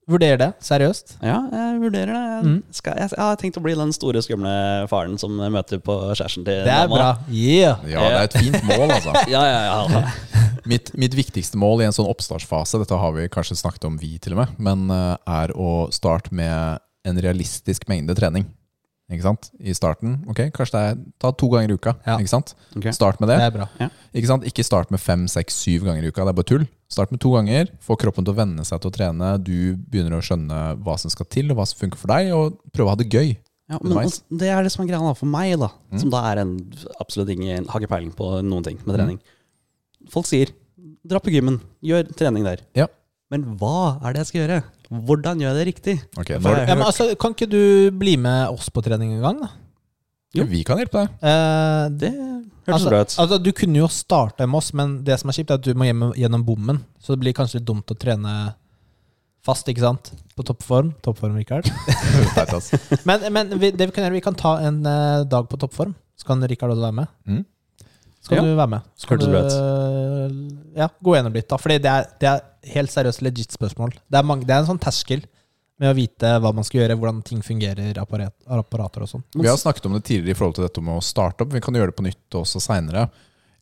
Vurder det, seriøst. Ja, jeg vurderer det. Jeg, Mm. skal, jeg, jeg har tenkt å bli den store, skumle faren som møter på kjæresten til Det er mamma. bra. Yeah! Ja, det er et fint mål, altså. Ja, ja, ja. Mitt, mitt viktigste mål i en sånn oppstartsfase, dette har vi kanskje snakket om vi til og med, men eh, er å starte med en realistisk mengde trening. Ikke sant? I starten, ok, kanskje det er ta to ganger i uka. Ja. Ikke sant? Okay. Start med Det det. er bra. Ikke sant? Ikke start med fem, seks, syv ganger i uka. Det er bare tull. Start med to ganger. Få kroppen til å venne seg til å trene. Du begynner å skjønne hva som skal til, og hva som funker for deg, og prøve å ha det gøy. Ja, men det er det som er greia for meg, da. Mm. Som da er en absolutt ingen Har ikke peiling på noen ting med trening. Folk sier 'dra på gymmen', gjør trening der. Ja. Men hva er det jeg skal gjøre? Hvordan gjør jeg det riktig? Okay, når, jeg- Ja, men altså, kan ikke du bli med oss på trening en gang, da? Jo. Vi kan hjelpe deg. Eh, Det hørtes altså, bra ut. altså, du kunne jo starta med oss, men det som er kjipt, er at du må hjem, gjennom bommen. Så det blir kanskje litt dumt å trene Fast, ikke sant? På toppform. Toppform, Rikard. Men, men vi, det vi kan gjøre, vi kan ta en uh, dag på toppform. Så kan Rikard også være med. Mm. Så kan Ja. du være med. Skal Hørtes du bra ut. eh, ja, gå gjennom litt, da. Fordi det er, det er helt seriøst legit spørsmål. Det er, mange, det er en sånn terskel med å vite hva man skal gjøre, hvordan ting fungerer, apparat, apparater og sånn. Vi har snakket om det tidligere i forhold til dette med å starte opp. Vi kan gjøre det på nytt også seinere.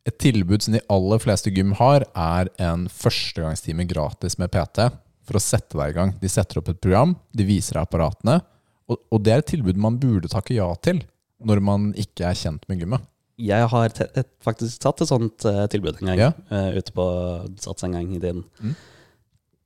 Et tilbud som de aller fleste gym har, er en førstegangstime gratis med PT for å sette deg i gang. De setter opp et program, de viser deg apparatene, og, og det er et tilbud man burde takke ja til når man ikke er kjent med gymmet. Jeg har faktisk tatt et sånt uh, tilbud en gang. Ja. Uh, ute på Sats en gang i tiden. Mm.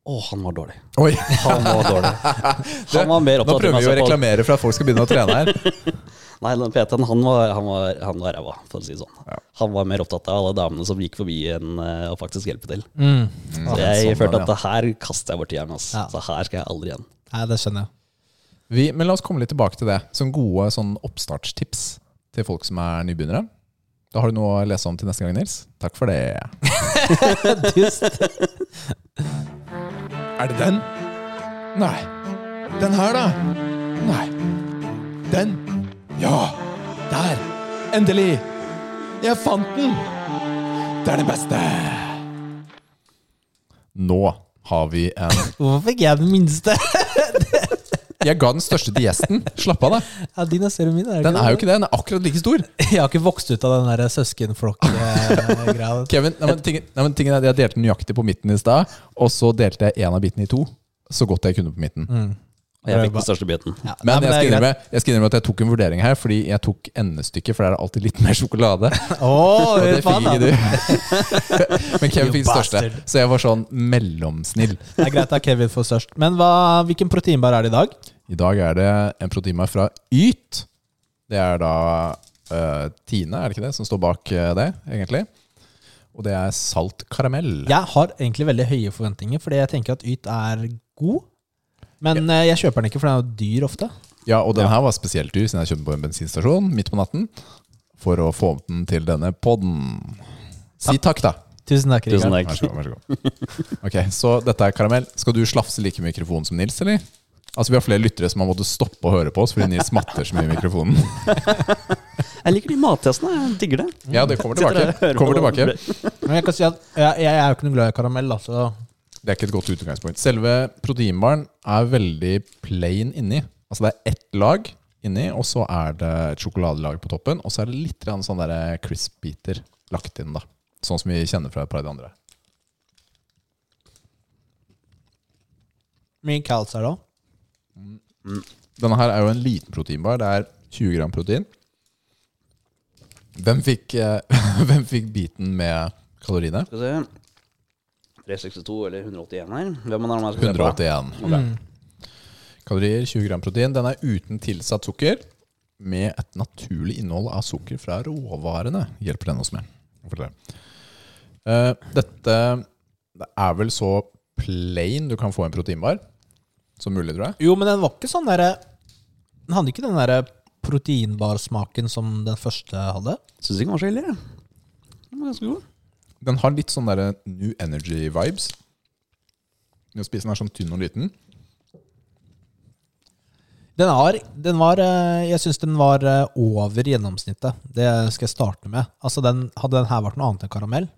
Å, han var dårlig. Oi, Han var dårlig. Han var mer Nå opptatt prøver av vi å reklamere for at folk skal begynne å trene her. Nei, den PT-en han var, han var, han var ræva, for å si det sånn. Ja. Han var mer opptatt av alle damene som gikk forbi enn eh, å faktisk hjelpe til. Mm. Så jeg sånn følte at det, det her kaster jeg bort tida mi. Ja. Så her skal jeg aldri igjen. Nei, det skjønner jeg. Vi, men la oss komme litt tilbake til det. Som gode sånn oppstartstips til folk som er nybegynnere. Da har du noe å lese om til neste gang, Nils. Takk for det. Dust. Er det den? Nei. Den her, da? Nei. Den? Ja. Der. Endelig. Jeg fant den. Det er det beste. Nå har vi en Hvorfor fikk jeg den minste? Jeg ga den største til gjesten. Slapp av, da. Ja, din er større enn min. Er Den er jo ikke det. Den er akkurat like stor. Jeg har ikke vokst ut av den der søskenflokk-greia. Kevin, nei, men tingen, nei, men tingen er Jeg delte nøyaktig på midten i stad, og så delte jeg en av bitene i to. Så godt jeg kunne på midten. Mm. Og jeg fikk den største biten. Ja, Men, nei, jeg, skal innrømme, jeg skal innrømme at jeg tok en vurdering her, fordi jeg tok endestykket, for det er alltid litt mer sjokolade. Åh, Og det fikk ikke du. Men Kevin fikk den største, så jeg var sånn mellomsnill. Det er greit at Kevin får størst. Men hva, hvilken proteinbar er det i dag? I dag er det en proteinbar fra Yt. Det er da uh, Tine, er det ikke det, som står bak eh, det, egentlig. Og det er salt karamell. Jeg har egentlig veldig høye forventninger, fordi jeg tenker at Yt er god. Men ja. jeg kjøper den ikke, for den er jo dyr ofte. Ja, og den her var spesielt dyr, siden jeg kjøpte den på en bensinstasjon midt på natten. For å få den til denne podden. Si takk, da. Tusen takk, Tusen takk. Vær så god. vær så god. Ok, Så dette er karamell. Skal du slafse like mye mikrofon som Nils, eller? Altså Vi har flere lyttere som har måttet stoppe å høre på oss fordi Nils smatter så mye i mikrofonen. Jeg liker de mattestene. Jeg digger det. Ja, det kommer tilbake. Kommer tilbake. Men jeg kan si at jeg, jeg er jo ikke noe glad i karamell, Altså. Det er ikke et godt utgangspunkt. Selve proteinbaren er veldig plain inni. Altså det er ett lag inni, og så er det et sjokoladelag på toppen. Og så er det litt sånn der crisp-biter lagt inn, da. Sånn som vi kjenner fra et par av de andre. mye cals er det òg. Denne her er jo en liten proteinbar. Det er 20 gram protein. Hvem fikk, eh, hvem fikk biten med kaloriene? Skal vi se. 362 eller 181 her. Hvem er det man skal se på? 181. Mm. Kalorier, 20 gram protein. Den er uten tilsatt sukker, med et naturlig innhold av sukker fra råvarene. Hjelper den oss med. Eh, dette det er vel så plain du kan få en proteinbar som mulig, tror jeg. Jo, men den var ikke sånn derre Den hadde ikke den derre proteinbarsmaken som den første hadde. Syns ikke den var så ille. Ja. Den var ganske god. Den har litt sånn der New Energy-vibes. Når spiser den er sånn tynn og liten. Den, har, den var eh, Jeg syns den var eh, over gjennomsnittet. Det skal jeg starte med. Altså den, Hadde den her vært noe annet enn karamell,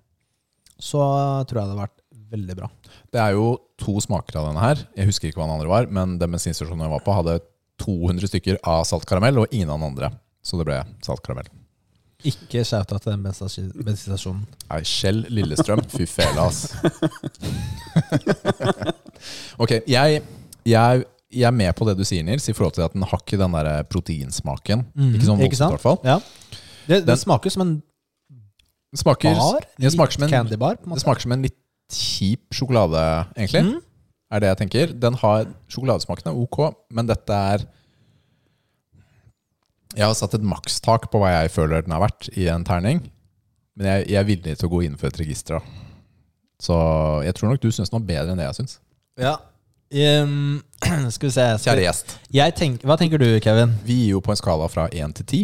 så tror jeg det hadde vært veldig bra. Det er jo to smaker av denne her. Jeg husker ikke hva den andre var, men den bensinstasjonen jeg var på, hadde 200 stykker av saltkaramell, og ingen av den andre. Så det ble saltkaramell. Ikke shouta til den bensin- bensinstasjonen. Nei, Kjell Lillestrøm. Fy fela, ass. ok, jeg, jeg, jeg er med på det du sier, Nils, i forhold til at den har ikke den der proteinsmaken. Ikke sånn voldsomt, i hvert fall. Ja. Det, det Den- smaker som en smaker, bar. det smaker en, Candy bar. På en det smaker som en litt kjip sjokolade, egentlig. Mm. Er det jeg tenker. Den har Sjokoladesmaken er ok, men dette er Jeg har satt et makstak på hva jeg føler den har vært i en terning. Men jeg, jeg er villig til å gå inn for et register. Så jeg tror nok du syns den var bedre enn det jeg syns. Ja. Um, skal vi se skal, Kjære gjest. jeg tenk, Hva tenker du, Kevin? Vi gir jo på en skala fra 1 til 10,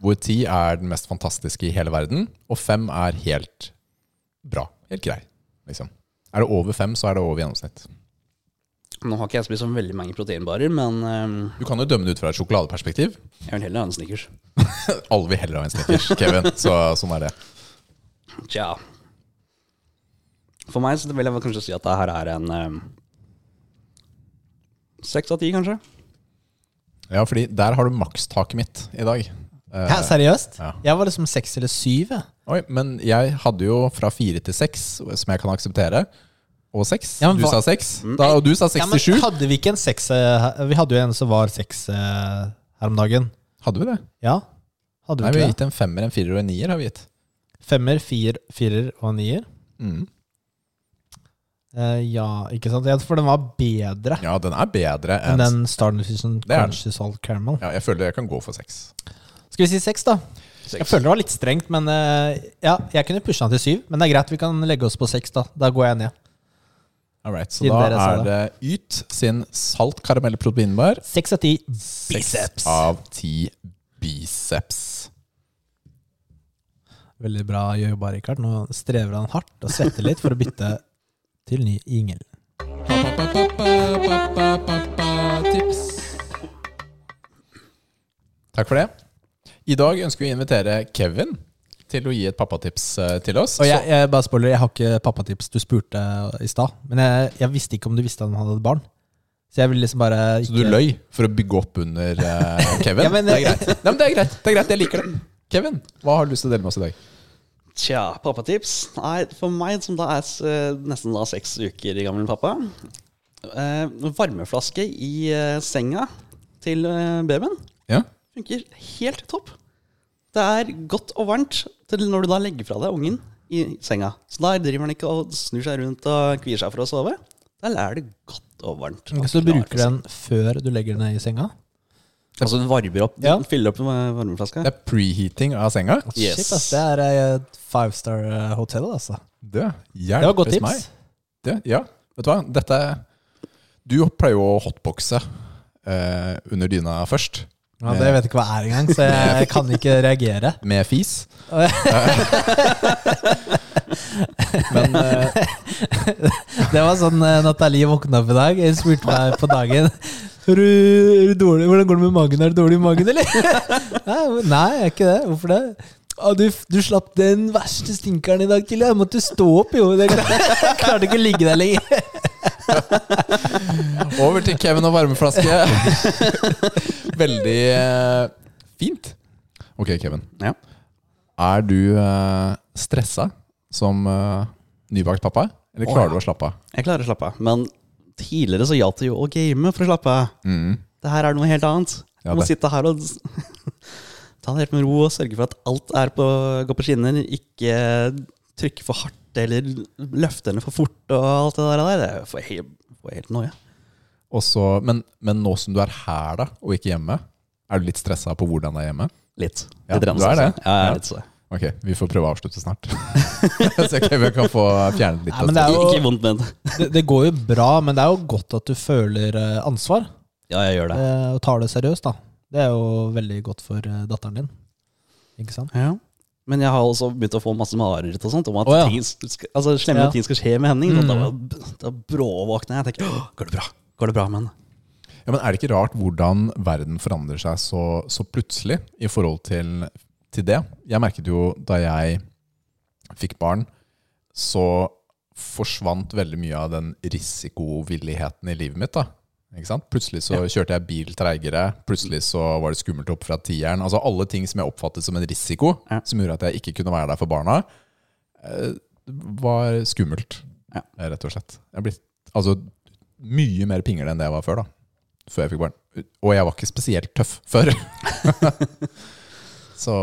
hvor 10 er den mest fantastiske i hele verden, og 5 er helt bra. Helt grei, liksom. Er det over fem, så er det over gjennomsnitt. Nå har ikke jeg spist så veldig mange proteinbarer, men um, Du kan jo dømme det ut fra et sjokoladeperspektiv. jeg vil heller ha en Snickers. Alle vil heller ha en Snickers, Kevin. Så sånn er det. Tja. For meg så vil jeg kanskje si at det her er en eh, seks av ti, kanskje. Ja, fordi der har du makstaket mitt i dag. Hæ, seriøst? ja. Jeg var liksom seks eller syv. Oi, men jeg hadde jo fra fire til seks, som jeg kan akseptere. Og seks. Ja, du hva- sa seks. Da, og du sa Ja, men 67. hadde vi ikke en seks eh, Vi hadde jo en som var seks eh, her om dagen. Hadde vi det? Ja? Hadde Nei, vi vi har gitt en femmer, en firer og en nier. har vi gitt. Femmer, fir, firer og en nier? Mm. Uh, ja, ikke sant? For den var bedre Ja, den er bedre enn en den Star Nutrition. Crunchy Salt Caramel. Ja, jeg føler jeg kan gå for seks. Skal vi si seks, da? Jeg føler det var litt strengt, men eh, ja, jeg kunne pusha den til syv. Men det er greit, vi kan legge oss på seks, da. Da går jeg ned. All right, så Siden da er det Yt sin salt karamell proteinbar. Seks av ti biceps. av ti biceps. Veldig bra jobba, Rikard. Nå strever han hardt og svetter litt for å bytte til ny Ingel. Tips. Takk for det. I dag ønsker vi å invitere Kevin til å gi et pappatips eh, til oss. Og jeg, jeg bare spoiler, jeg har ikke pappatips. Du spurte i stad. Men jeg, jeg visste ikke om du visste at han hadde et barn. Så jeg ville liksom bare Så, så du løy for å bygge opp under uh, Kevin? Ja, men- det er greit. Nei, men det er greit. Det er greit, Jeg liker det. Kevin, hva har du lyst til å dele med oss i dag? Tja, pappatips. Nei, for meg som da er eh, nesten da seks uker gammel pappa uh, Varmeflaske i uh, senga til eh, babyen Ja? funker helt topp. Det er godt og varmt til når du da legger fra deg ungen i senga. Så da driver han ikke og snur seg rundt og kvier seg for å sove. Da er det godt og varmt. og Så du bruker den før du legger den ned i senga? Altså den varmer opp, Ja. Den fyller opp med varmeflaske. Det er preheating av senga. Yes. Shit, ass, det er eh, et five star eh, hotel, altså. Det Det var godt tips. meg. Det, ja, vet du hva? Dette Du pleier jo å hotboxe eh, under dyna først. Ja, det vet jeg ikke hva er engang, så jeg kan ikke reagere. Med fis. Men eh, Det var sånn eh, Nathalie våkna opp i dag. Hun spurte meg på dagen er du, er du dårlig? Hvordan går det med magen? Er du dårlig i magen, eller? Nei, nei, jeg er ikke det. Hvorfor det? «Å, du, du slapp den verste stinkeren i dag til. Jeg måtte stå opp, jo. Jeg klarte ikke å ligge der lenger. over til Kevin og varmeflaske. Veldig eh, fint. Ok, Kevin. Ja. Er du uh, stressa som eh, nybakt pappa? Eller klarer klarer ja. du å slappe av? Jeg klarer å slappe av. Men tidligere så gjaldt det jo å game for å slappe av. Mm. Det her er noe helt annet. Ja, må sitte her og ta det helt med ro og sørge for at alt er på, går på skinner. Ikke trykke for hardt eller løfter henne for fort og alt det der. Det får helt, får helt noe. Og så- men, men nå som du er her da, og ikke hjemme, er du litt stressa på hvordan det er hjemme? Litt. Ja, Litt du er det? Ja, jeg er litt så. Ok, vi får prøve å avslutte snart. Så Kevin kan få fjernet litt Nei, det er jo- ikke vondt men. Det, det går jo bra, men det er jo godt at du føler eh, ansvar Ja, jeg gjør det. eh, og tar det seriøst. da Det er jo veldig godt for eh, datteren din. Ikke sant? Ja. Men jeg har også begynt å få masse mareritt og sånt om at oh, ja. ting skal, altså, slemme Ja. ting skal skje med Henning. Mm. da, da bråvåkner jeg og tenker Går det bra? Går det bra med henne? Ja, men Er det ikke rart hvordan verden forandrer seg så, så plutselig i forhold til, til det? Jeg merket jo da jeg fikk barn, så forsvant veldig mye av den risikovilligheten i livet mitt. da. Plutselig så kjørte jeg bil treigere, plutselig så var det skummelt opp fra tieren. Altså Alle ting som jeg oppfattet som en risiko, Ja. som gjorde at jeg ikke kunne være der for barna, eh, var skummelt, Ja. rett og slett. Jeg er blitt altså, mye mer pingle enn det jeg var før. da før jeg fikk barn. Og jeg var ikke spesielt tøff før. så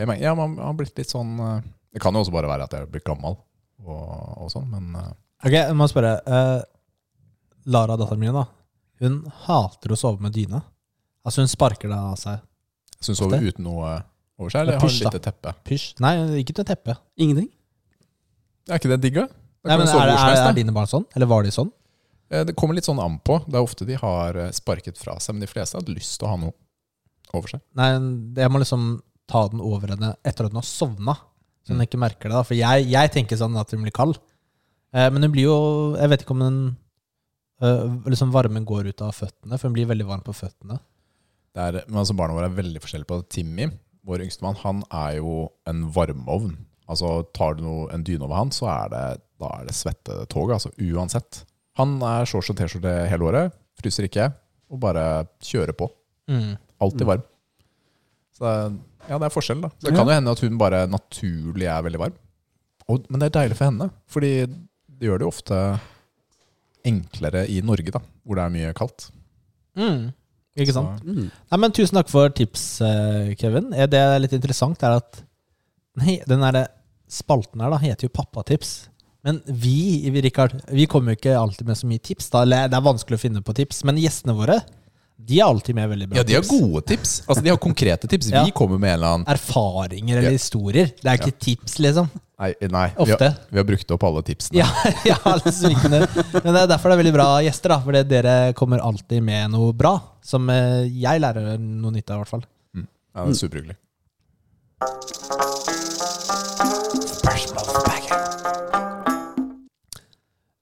jeg mener, ja, man har blitt litt sånn eh, Det kan jo også bare være at jeg har blitt gammel, og, og sånn, men eh, Ok, jeg må spørre. Uh, Lara, datteren min, da. Hun hater å sove med dyne. Altså Hun sparker det av seg. Så hun sover uten noe over seg, eller har hun lite teppe. Pysj. Nei, ikke til teppe. Ingenting? Er ikke det digg, da? Nei, men er, er, er dine barn sånn? Eller var de sånn? Eh, Det kommer litt sånn an på. Det er ofte de har eh, sparket fra seg, men de fleste har lyst til å ha noe over seg. Nei, jeg må liksom ta den over henne etter at hun har sovna. Så hun Mm. ikke merker det. da For jeg, jeg tenker sånn at hun blir kald. Eh, men hun blir jo Jeg vet ikke om hun liksom varmen går ut av føttene, for den blir veldig varm på føttene. Er, men altså Barna våre er veldig forskjellige på det. Timmy, vår yngstemann, han er jo en varmeovn. Altså Tar du noe, en dyne over han, så er det, da er det svettetog. Altså uansett. Han er shorts og T-skjorte hele året, fryser ikke, og bare kjører på. Alltid varm. Så ja, det er forskjell, da. Så det kan jo hende at hun bare naturlig er veldig varm. Og, men det er deilig for henne, fordi det gjør det jo ofte enklere i Norge, da, hvor det er mye kaldt. Mm. Ikke sant? Så- Mm. Nei, men Tusen takk for tips, eh, Kevin. Eh, Det er litt interessant, er at nei, den der spalten her da heter jo Pappatips. Men vi vi, Rikard, vi kommer jo ikke alltid med så mye tips. Da. Det er vanskelig å finne på tips. Men gjestene våre de er alltid med veldig bra Ja, de har tips. gode tips. Altså, de har konkrete tips. Ja. Vi kommer med en eller annen Erfaringer eller Ja. historier. Det er ikke tips, liksom. Nei, nei vi, har, vi har brukt opp alle tipsene. Ja, ja liksom ikke. Men det er derfor det er veldig bra gjester, da. Fordi dere kommer alltid med noe bra. Som eh, jeg lærer noe nytt av, i hvert fall. Ja, det er superhyggelig.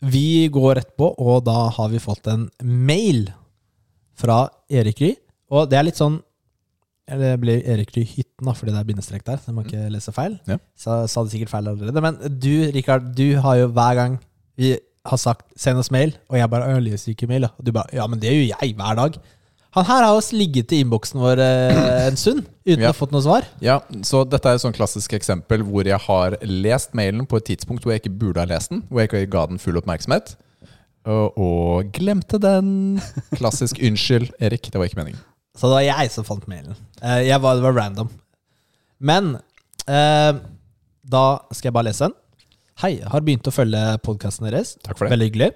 Vi går rett på, og da har vi fått en mail fra Erik Ry. Og det er litt sånn Eller det blir Erik Ry Hytten, da, fordi det er bindestrek der. Så jeg må ikke lese feil. Ja. Så sa det sikkert feil allerede. Men du, Rikard, du har jo hver gang vi har sagt 'send oss mail', og jeg bare 'jeg leser ikke mail', og du bare 'ja, men det gjør jeg hver dag'. Han her har oss ligget i innboksen vår eh, en stund uten Ja. å ha fått noe svar. Ja, så dette er et sånn klassisk eksempel hvor jeg har lest mailen på et tidspunkt hvor jeg ikke burde ha lest den, hvor jeg ikke ga den full oppmerksomhet, og, og glemte den. Klassisk 'unnskyld, Erik', det var ikke meningen. Så det var jeg som fant mailen. Eh, jeg var, det var random. Men eh, da skal jeg bare lese den. Hei, har begynt å følge podkasten deres. Takk for det. Veldig hyggelig.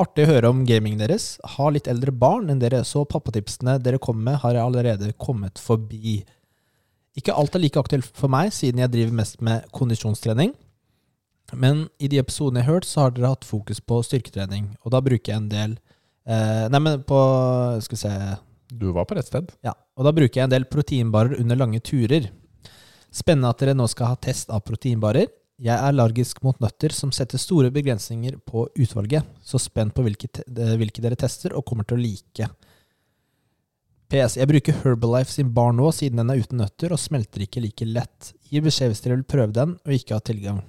Artig å høre om gamingen deres. Har litt eldre barn enn dere, så pappatipsene dere kommer med, har jeg allerede kommet forbi. Ikke alt er like aktuelt for meg, siden jeg driver mest med kondisjonstrening. Men i de episodene jeg har hørt, så har dere hatt fokus på styrketrening. Og da bruker jeg en del eh, Nei, men på Skal vi se Du var på rett sted. ja, og da bruker jeg en del proteinbarer under lange turer. Spennende at dere nå skal ha test av proteinbarer. Jeg er allergisk mot nøtter, som setter store begrensninger på utvalget. Så spent på hvilke, eh, hvilke dere tester og kommer til å like. PS. Jeg bruker Herbalife sin bar nå, siden den er uten nøtter og smelter ikke like lett. Gi beskjed hvis dere vil prøve den og ikke ha tilgang.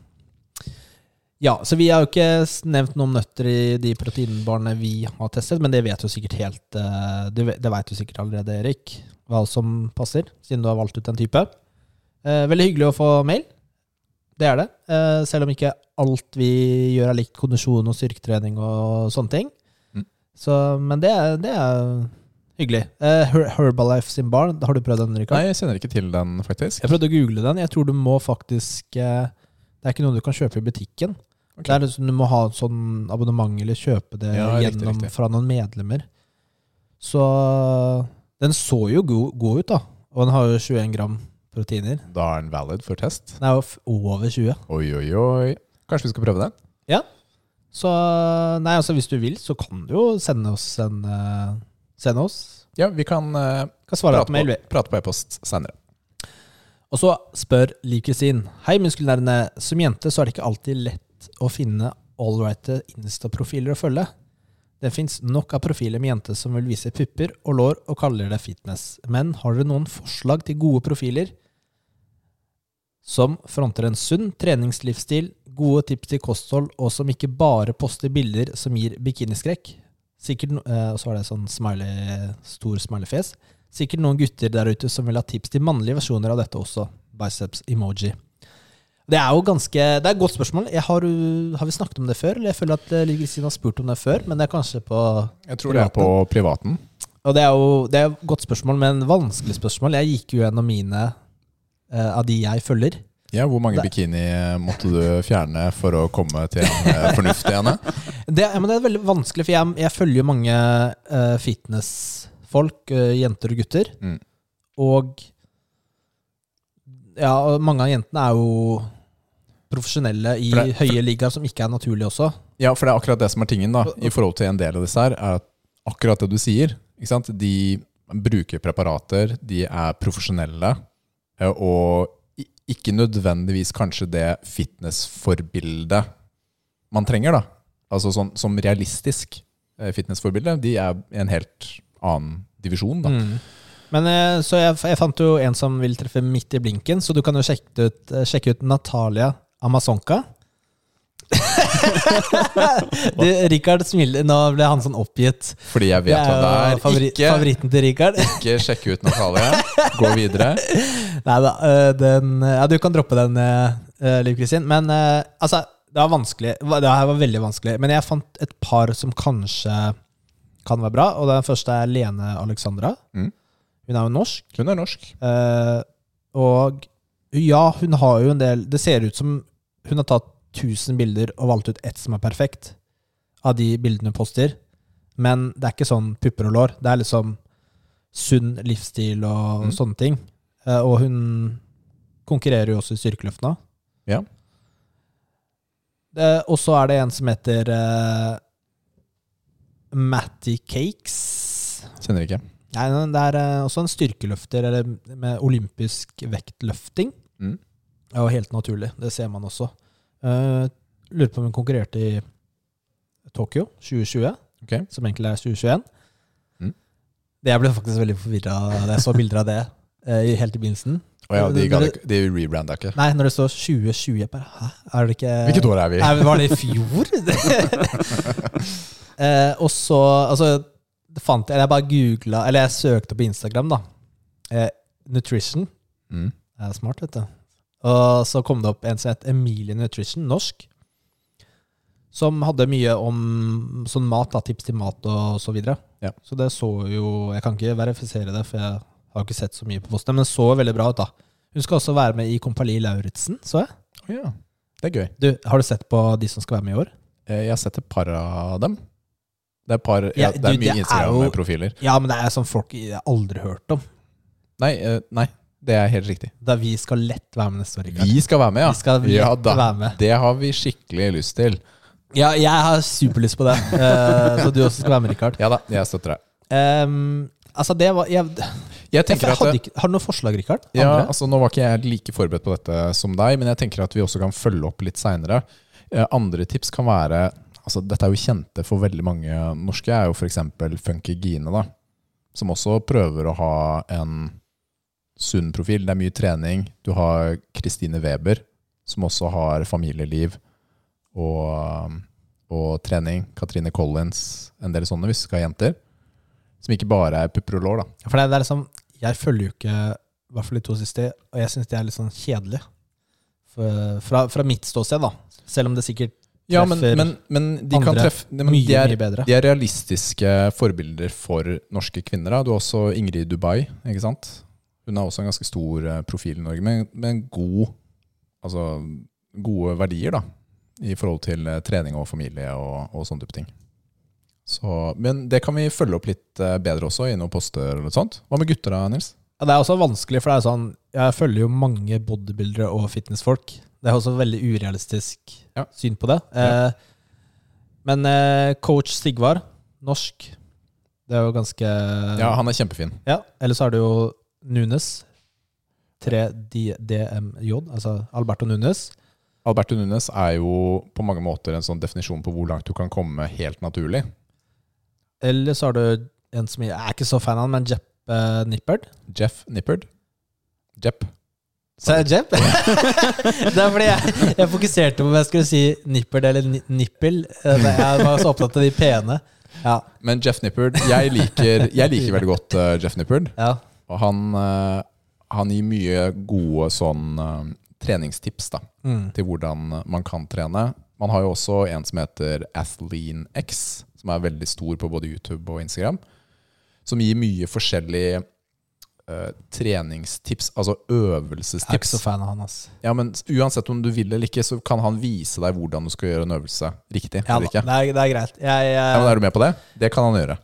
Ja, så vi har jo ikke nevnt noe om nøtter i de proteinbarene vi har testet, men det vet jo sikkert helt eh, Det, det veit du sikkert allerede, Erik, hva som passer, siden du har valgt ut en type. Eh, veldig hyggelig å få mail. Det er det. Eh, selv om ikke alt vi gjør er likt kondisjon og styrketrening og sånne ting. Mm. Så, men det det er hyggelig. Her Herbalife sin bar, har du prøvd den, Rikard? Nei, jeg kjenner ikke til den, faktisk. Jeg prøvde å google den. Jeg tror du må faktisk Det er ikke noe du kan kjøpe i butikken. Ok. Det er liksom, Du må ha et sånn abonnement eller kjøpe det Ja, gjennom riktig. fra noen medlemmer. Så den så jo god, god ut, da. Og den har jo 21 gram proteiner. Da er den valid for test. Den er jo over 20. Oi, oi, oi. Kanskje vi skal prøve den? Så nei, altså hvis du vil, så kan du jo sende oss en uh, Sende oss. Ja, vi kan uh, Kan svare prate, på mail, prate på e-post senere. Og så spør Liv sin. Hei, muskelnerdene. Som jente så er det ikke alltid lett å finne allrighte Insta-profiler å følge. Det fins nok av profiler med jenter som vil vise pupper og lår og kaller det fitness. Men har dere noen forslag til gode profiler som fronter en sunn treningslivsstil, gode tips til kosthold, og som ikke bare poster bilder som gir bikiniskrekk? Sikkert, eh, og så var det sånn smiley, stor smileyfjes. Sikkert noen gutter der ute som vil ha tips til mannlige versjoner av dette også. Biceps emoji. Det er jo ganske Det er et godt spørsmål. Har, har vi snakket om det før? Eller jeg føler at uh, Liv Kristin har spurt om det før, men det er kanskje på Jeg tror det er på privaten. Og det er jo det er et godt spørsmål, men vanskelig spørsmål. Jeg gikk jo gjennom mine uh, av de jeg følger. Ja, Hvor mange Det- bikini måtte du fjerne for å komme til en eh, fornuftig ene? Det, ja, det er veldig vanskelig, for jeg, jeg følger jo mange uh, fitnessfolk, uh, jenter og gutter. Mm. Og ja, og mange av jentene er jo profesjonelle i For det- for- høye ligaer som ikke er naturlige også. Ja, for det er akkurat det som er tingen da i forhold til en del av disse her, er at akkurat det du sier. Ikke sant? De bruker preparater, de er profesjonelle, eh, og ikke nødvendigvis kanskje det fitnessforbildet man trenger, da. altså sånn, som realistisk eh, fitnessforbilde, de er i en helt annen divisjon, da. Mm. Men eh, Så jeg, jeg fant jo en som vil treffe midt i blinken, så du kan jo sjekke ut, eh, sjekke ut Natalia Amazonka. du, Richard smiler. Nå ble han sånn oppgitt. Fordi jeg vet hva det er. favori, Ikke, favoritten til Richard. ikke sjekke ut Natalia. Gå videre. Nei da, øh, den Ja, du kan droppe den, Liv Kristin. Men altså, det var vanskelig. Det her var veldig vanskelig. Men jeg fant et par som kanskje kan være bra. Og den første er Lene Alexandra. Mm. Hun er jo norsk. Hun er norsk. Eh, og ja, hun har jo en del Det ser ut som hun har tatt 1000 bilder og valgt ut ett som er perfekt, av de bildene hun poster. Men det er ikke sånn pupper og lår. Det er liksom sunn livsstil og Mm. sånne ting. Eh, og hun konkurrerer jo også i styrkeløftene. Ja. Det- Og så er det en som heter uh, Matty Cakes. Kjenner ikke. Nei, det er eh, også en styrkeløfter eller med olympisk vektløfting. Mm. jo helt naturlig. Det ser man også. Uh, lurer på om hun konkurrerte i Tokyo 2020, okay. som egentlig er 2021. Mm. Det jeg ble faktisk veldig forvirra da jeg så bilder av det uh, helt i begynnelsen. Å ja, de, det, de rebranda ikke. Nei, når det står 2020 jeg bare, Hæ? Er det ikke Hvilket år er vi? Nei, Var det i fjor? uh, og så Altså, fant jeg Jeg bare googla Eller jeg søkte på Instagram, da. Eh, nutrition. Mm. Det er smart, vet du. Og så kom det opp en som het Emilie Nutrition, norsk. Som hadde mye om sånn mat, da, tips til mat og så videre. Ja. Så det så jo Jeg kan ikke verifisere det, for jeg har ikke sett så mye på posten, men det så veldig bra ut, da. Hun skal også være med i Kompani Lauritzen, så jeg. Ja. Det er gøy. Du, har du sett på de som skal være med i år? Eh, Jeg har sett et par av dem. Det er, par, ja, det er mye er Instagram-profiler. Ja, men det er sånn folk jeg har aldri hørt om. Nei, eh, nei, det er helt riktig. Da vi skal lett være med neste år. Rikard. Vi skal være med, ja. Vi skal ja da. være med. Det har vi skikkelig lyst til. Ja, jeg har superlyst på det. Eh, så du også skal være med, Rikard. Ja da, jeg støtter deg. Um, altså, det var jeg, Jeg jeg, at ikke, Har du noen forslag, Rikard? Ja, altså Nå var ikke jeg like forberedt på dette som deg, men jeg tenker at vi også kan følge opp litt seinere. Eh, andre tips kan være altså Dette er jo kjente for veldig mange norske, er jo f.eks. Funky Gine, da. Som også prøver å ha en sunn profil. Det er mye trening. Du har Kristine Weber, som også har familieliv og, og trening. Katrine Collins, en del sånne, hvis du skal ha jenter. Som ikke bare er pupper og lår, da. For det, det er liksom Jeg følger jo ikke I hvert fall de to siste, og jeg syns det er litt sånn kjedelig. Fra, fra mitt ståsted, da. Selv om det sikkert Ja, men, men, men de kan andre treffe men mye, de, er, mye bedre. de er realistiske forbilder for norske kvinner. Da. Du har også Ingrid Dubai, ikke sant? Hun har også en ganske stor eh, profil i Norge, med, med god, altså, gode verdier da, i forhold til eh, trening og familie og, og sånne type ting. Så, men det kan vi følge opp litt eh, bedre også i noen poster eller noe sånt. Hva med gutter da, Nils? Ja, det er også vanskelig, for det er sånn Jeg følger jo mange bodybuildere og fitnessfolk. Det er også veldig urealistisk Ja. syn på det. Ja. Eh, men eh, coach Sigvard, norsk, det er jo ganske Ja, han er kjempefin. Ja, Eller så er det jo Nunes. 3DMJ, altså Alberto Nunes. Alberto Nunes er jo på mange måter en sånn definisjon på hvor langt du kan komme helt naturlig. Eller så har du en som jeg er ikke så fan av, men Jepp eh, Nippard. Jeff Nippard. Jepp. Sa jeg Jepp? det er fordi jeg, jeg fokuserte på om jeg skulle si Nippert eller Nippel. Eh, Jeg var så opptatt av de pene. Ja, Men Jeff Nippard Jeg liker, jeg liker veldig godt eh, Jeff Nippard. ja. Og han, eh, han gir mye gode sånn treningstips da, Mm. til hvordan man kan trene. Man har jo også en som heter AthleanX, som er veldig stor på både YouTube og Instagram. Som gir mye forskjellig eh, treningstips, altså Jeg er ikke så fan av han, ass. Ja, men uansett om du vil eller ikke, så kan han vise deg hvordan du skal gjøre en øvelse riktig. Ja, det, er, det er greit. Jeg, Ja, men Er du med på det? Det kan han gjøre.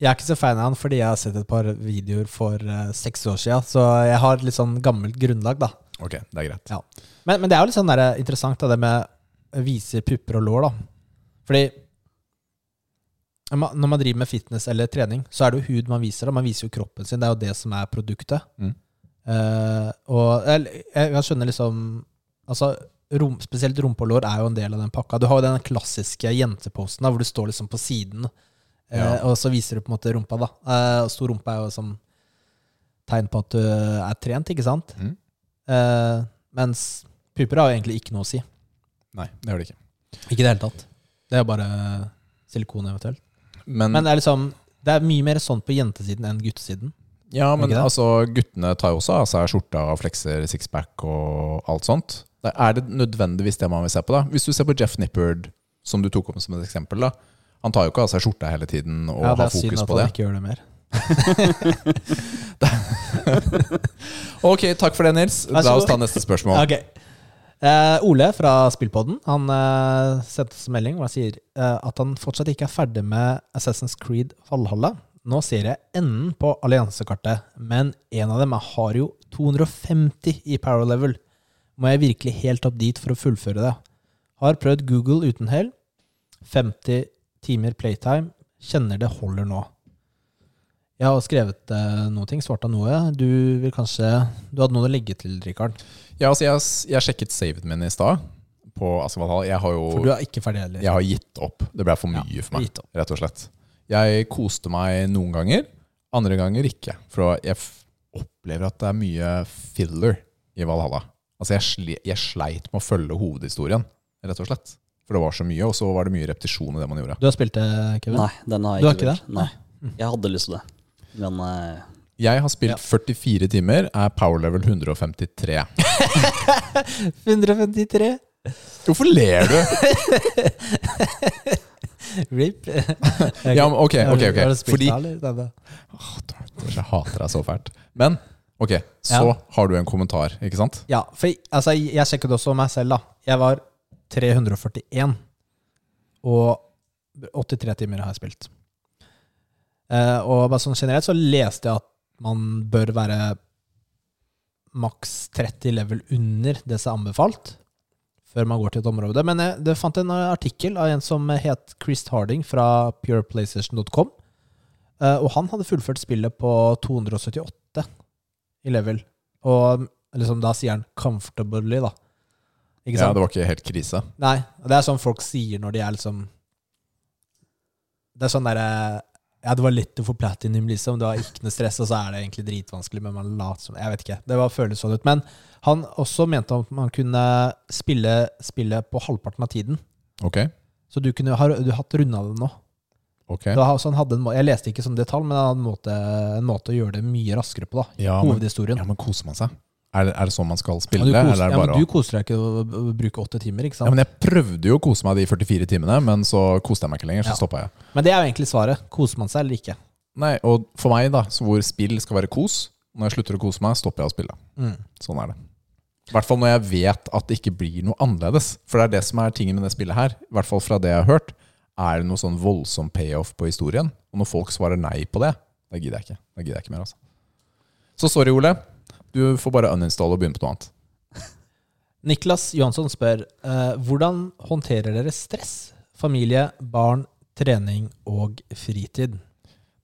jeg er ikke så fan av han fordi jeg har sett et par videoer for uh, seks år siden, så jeg har litt sånn gammelt grunnlag, da. Ok, det er greit. Ja. Men, men det er jo litt sånn der, interessant, da, det med å vise pupper og lår, da. Fordi når man- driver med fitness eller trening, så er det jo hud man viser. Da. Man viser jo kroppen sin. Det er jo det som er produktet. Mm. Uh, og jeg, jeg skjønner liksom Altså, rom, spesielt rumpe og lår er jo en del av den pakka. Du har jo den klassiske jenteposten da, hvor du står liksom på siden, eh, Ja. og så viser du på en måte rumpa. da. Uh, stor rumpe er jo som tegn på at du er trent, ikke sant? Mm. Mens puper har jo egentlig ikke noe å si. Nei, det har det ikke. Ikke i det hele tatt. Det er bare silikon eventuelt. Men, Men det er liksom Det er mye mer sånn på jentesiden enn guttesiden. ja, men altså, guttene tar jo også av seg skjorta og flekser sixpack og alt sånt. Er det nødvendigvis det man vil se på, da? Hvis du ser på Jeff Nippard, som du tok opp som et eksempel, da. Han tar jo ikke av seg skjorta hele tiden og ja, det det er synd at han ikke gjør det mer. Ok, takk for det, Nils. Da La oss ta neste spørsmål. Ok. Eh, Ole fra Spillpodden Han eh, sendte oss melding hvor han sier eh, at han fortsatt ikke er ferdig med Assassin's Creed Valhalla. Nå ser jeg enden på alliansekartet, men en av dem har jo 250 i power level. Må jeg virkelig helt opp dit for å fullføre det? Har prøvd Google uten hell. 50 timer playtime. Kjenner det holder nå. Jeg har skrevet eh, noen ting, svart av noe. Du vil kanskje Du hadde noe å legge til, Rikard? Ja, altså, jeg, jeg sjekket saven min i stad. På Asfalthall. Jeg har jo For du er ikke ferdig heller. jeg har gitt opp. Det ble for mye Ja, for meg, gitt opp. rett og slett. Jeg koste meg noen ganger, andre ganger ikke. For jeg opplever at det er mye filler i Valhalla. Altså, jeg, sli jeg sleit med å følge hovedhistorien, rett og slett. For det var så mye, og så var det mye repetisjon i det man gjorde. Du har spilt det, Kevin? Nei, den har jeg Du har ikke det? Nei. Jeg hadde lyst til det, men eh, Jeg har spilt Ja. 44 timer, er power level 153. 153? Hvorfor ler du? RIP. Ja, men ok, ok, ok. Har du spilt Fordi. Åh, Dortmund, Jeg hater deg så fælt. Men ok, så Ja. har du en kommentar, ikke sant? Ja, for jeg- altså, jeg sjekket også meg selv, da. Jeg var 341, og 83 timer har jeg spilt. Eh, og bare sånn generelt så leste jeg at man bør være maks 30 level under det som er anbefalt, før man går til et område. Men jeg det fant en artikkel av en som het Chris Harding fra pureplaystation.com. Eh, og han hadde fullført spillet på 278 i level. Og liksom da sier han 'comfortably', da. Ikke Ja, det var ikke helt krise. Nei, og det er sånn folk sier når de er liksom Det er sånn derre Ja, det var lett å få platinum, liksom. Det var ikke noe stress, og så er det egentlig dritvanskelig, men man later som Jeg vet ikke. Det var føles sånn ut. Men han også mente at man kunne spille spillet på halvparten av tiden. Ok, Så du kunne har, du hatt runda det nå. ok. Da, så han hadde en, jeg leste ikke sånn detalj, men han hadde en måte, en måte å gjøre det mye raskere på. da Ja, men, Hovedhistorien. ja, men koser man seg? Er det, er det sånn man skal Ja, spille? eller koser, er ja, men du koser deg ikke å, bruke åtte timer, ikke sant? ja, men Jeg prøvde jo å kose meg de 44 timene, men så koste jeg meg ikke lenger. Så Ja. stoppa jeg. Men det er jo egentlig svaret. Koser man seg eller ikke? Nei, Og for meg, da, så hvor spill skal være kos Når jeg slutter å kose meg, stopper jeg å spille. Mm. Sånn er det. I hvert fall når jeg vet at det ikke blir noe annerledes. For det er det som er tingen med det spillet her. I hvert fall fra det jeg har hørt. Er det noe sånn voldsom payoff på historien? Og når folk svarer nei på det, da gidder jeg ikke. Da gidder jeg ikke mer, altså. Så sorry, Ole. Du får bare uninstalle og begynne på noe annet. Niklas Johansson spør eh, hvordan håndterer dere stress? Familie, barn, trening og fritid.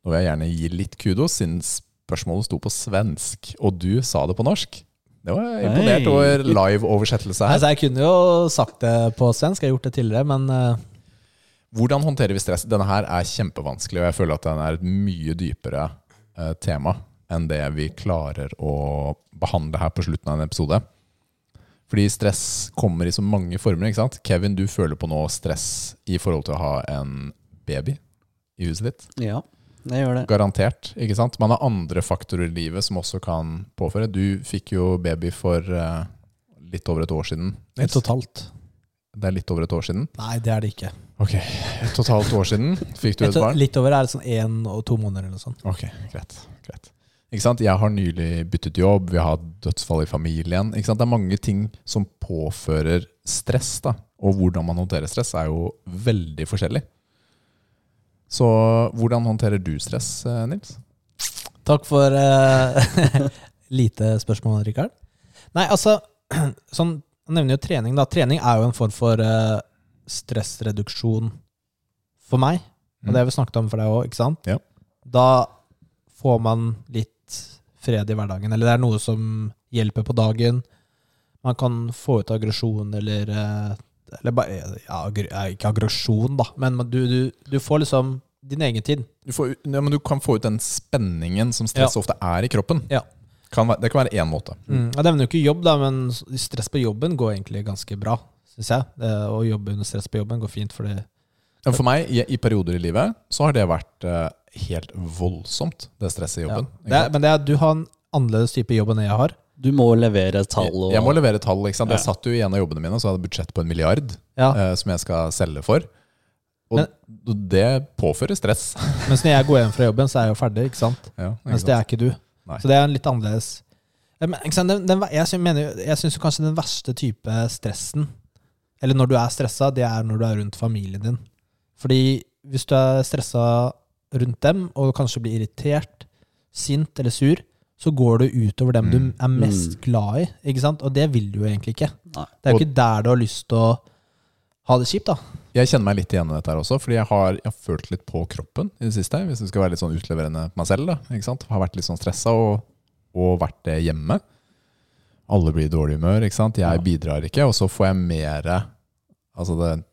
Nå vil jeg gjerne gi litt kudos, siden spørsmålet sto på svensk, og du sa det på norsk. Det var imponert Hei. over live-oversettelse her. Altså, jeg kunne jo sagt det på svensk, jeg har gjort det tidligere, men eh, Hvordan håndterer vi stress? Denne her er kjempevanskelig, og jeg føler at den er et mye dypere eh, tema enn det vi klarer å behandle her på slutten av en episode. Fordi stress kommer i så mange former. ikke sant? Kevin, du føler på nå stress i forhold til å ha en baby i huset ditt. ja, det gjør det. Garantert. ikke sant? Man har andre faktorer i livet som også kan påføre. Du fikk jo baby for uh, litt over et år siden. Nils. totalt. Det er litt over et år siden. Nei, det er det ikke. Ok, Et totalt år siden fikk du et et barn. litt over er det sånn én og to måneder eller noe sånt. Ok, greit. greit. Jeg har nylig byttet jobb, vi har hatt dødsfall i familien. Det er mange ting som påfører stress. da. Og hvordan man håndterer stress, er jo veldig forskjellig. Så hvordan håndterer du stress, eh, Nils? Takk for uh, lite spørsmål, Rikard. Nei, altså sånn, Han nevner jo trening. da. Trening er jo en form for uh, stressreduksjon for meg. Og det har vi snakket om for deg òg, ikke sant? Ja. Da får man litt fred i hverdagen. Eller det er noe som hjelper på dagen. Man kan få ut aggresjon eller eh, Eller bare ja, Ikke aggresjon, da, men du, du, du får liksom din egen tid. Du, får, ja, men du kan få ut den spenningen som stress ofte er i kroppen. Ja. Kan, være- det kan være én måte. Mm. Jeg nevner jo ikke jobb, da, men stress på jobben går egentlig ganske bra, syns jeg. Det, å jobbe under stress på jobben går fint, fordi Men for meg, i, i perioder i livet, så har det vært eh, helt voldsomt, det stresset i ja. jobben. det er, Men det er, du har en annerledes type jobb enn jeg har. Du må levere tall og Jeg, må levere tall. ikke sant? Jeg satt jo i en av jobbene mine, så hadde jeg budsjett på en milliard Ja. uh, som jeg skal selge for. Og Men- det påfører stress. Mens når jeg går hjem fra jobben, så er jeg jo ferdig, ikke sant? Ja, ikke Mens det er ikke du. Nei. Så det er en litt annerledes men, ikke sant, den, den, Jeg mener jeg syns kanskje den verste type stressen, eller når du er stressa, det er når du er rundt familien din. Fordi hvis du er stressa rundt dem, og kanskje blir irritert, sint eller sur, så går det utover dem du Mm. er mest glad i. Ikke sant? Og det vil du jo egentlig ikke. Nei. Det er jo ikke der du har lyst til å ha det kjipt, da. Jeg kjenner meg litt igjen i dette her også, fordi jeg har, jeg har følt litt på kroppen i det siste. Hvis du skal være litt sånn utleverende på meg selv. Da, ikke sant? Har vært litt sånn stressa og, og vært det hjemme. Alle blir i dårlig humør, ikke sant. Jeg Ja. bidrar ikke, og så får jeg mer Altså det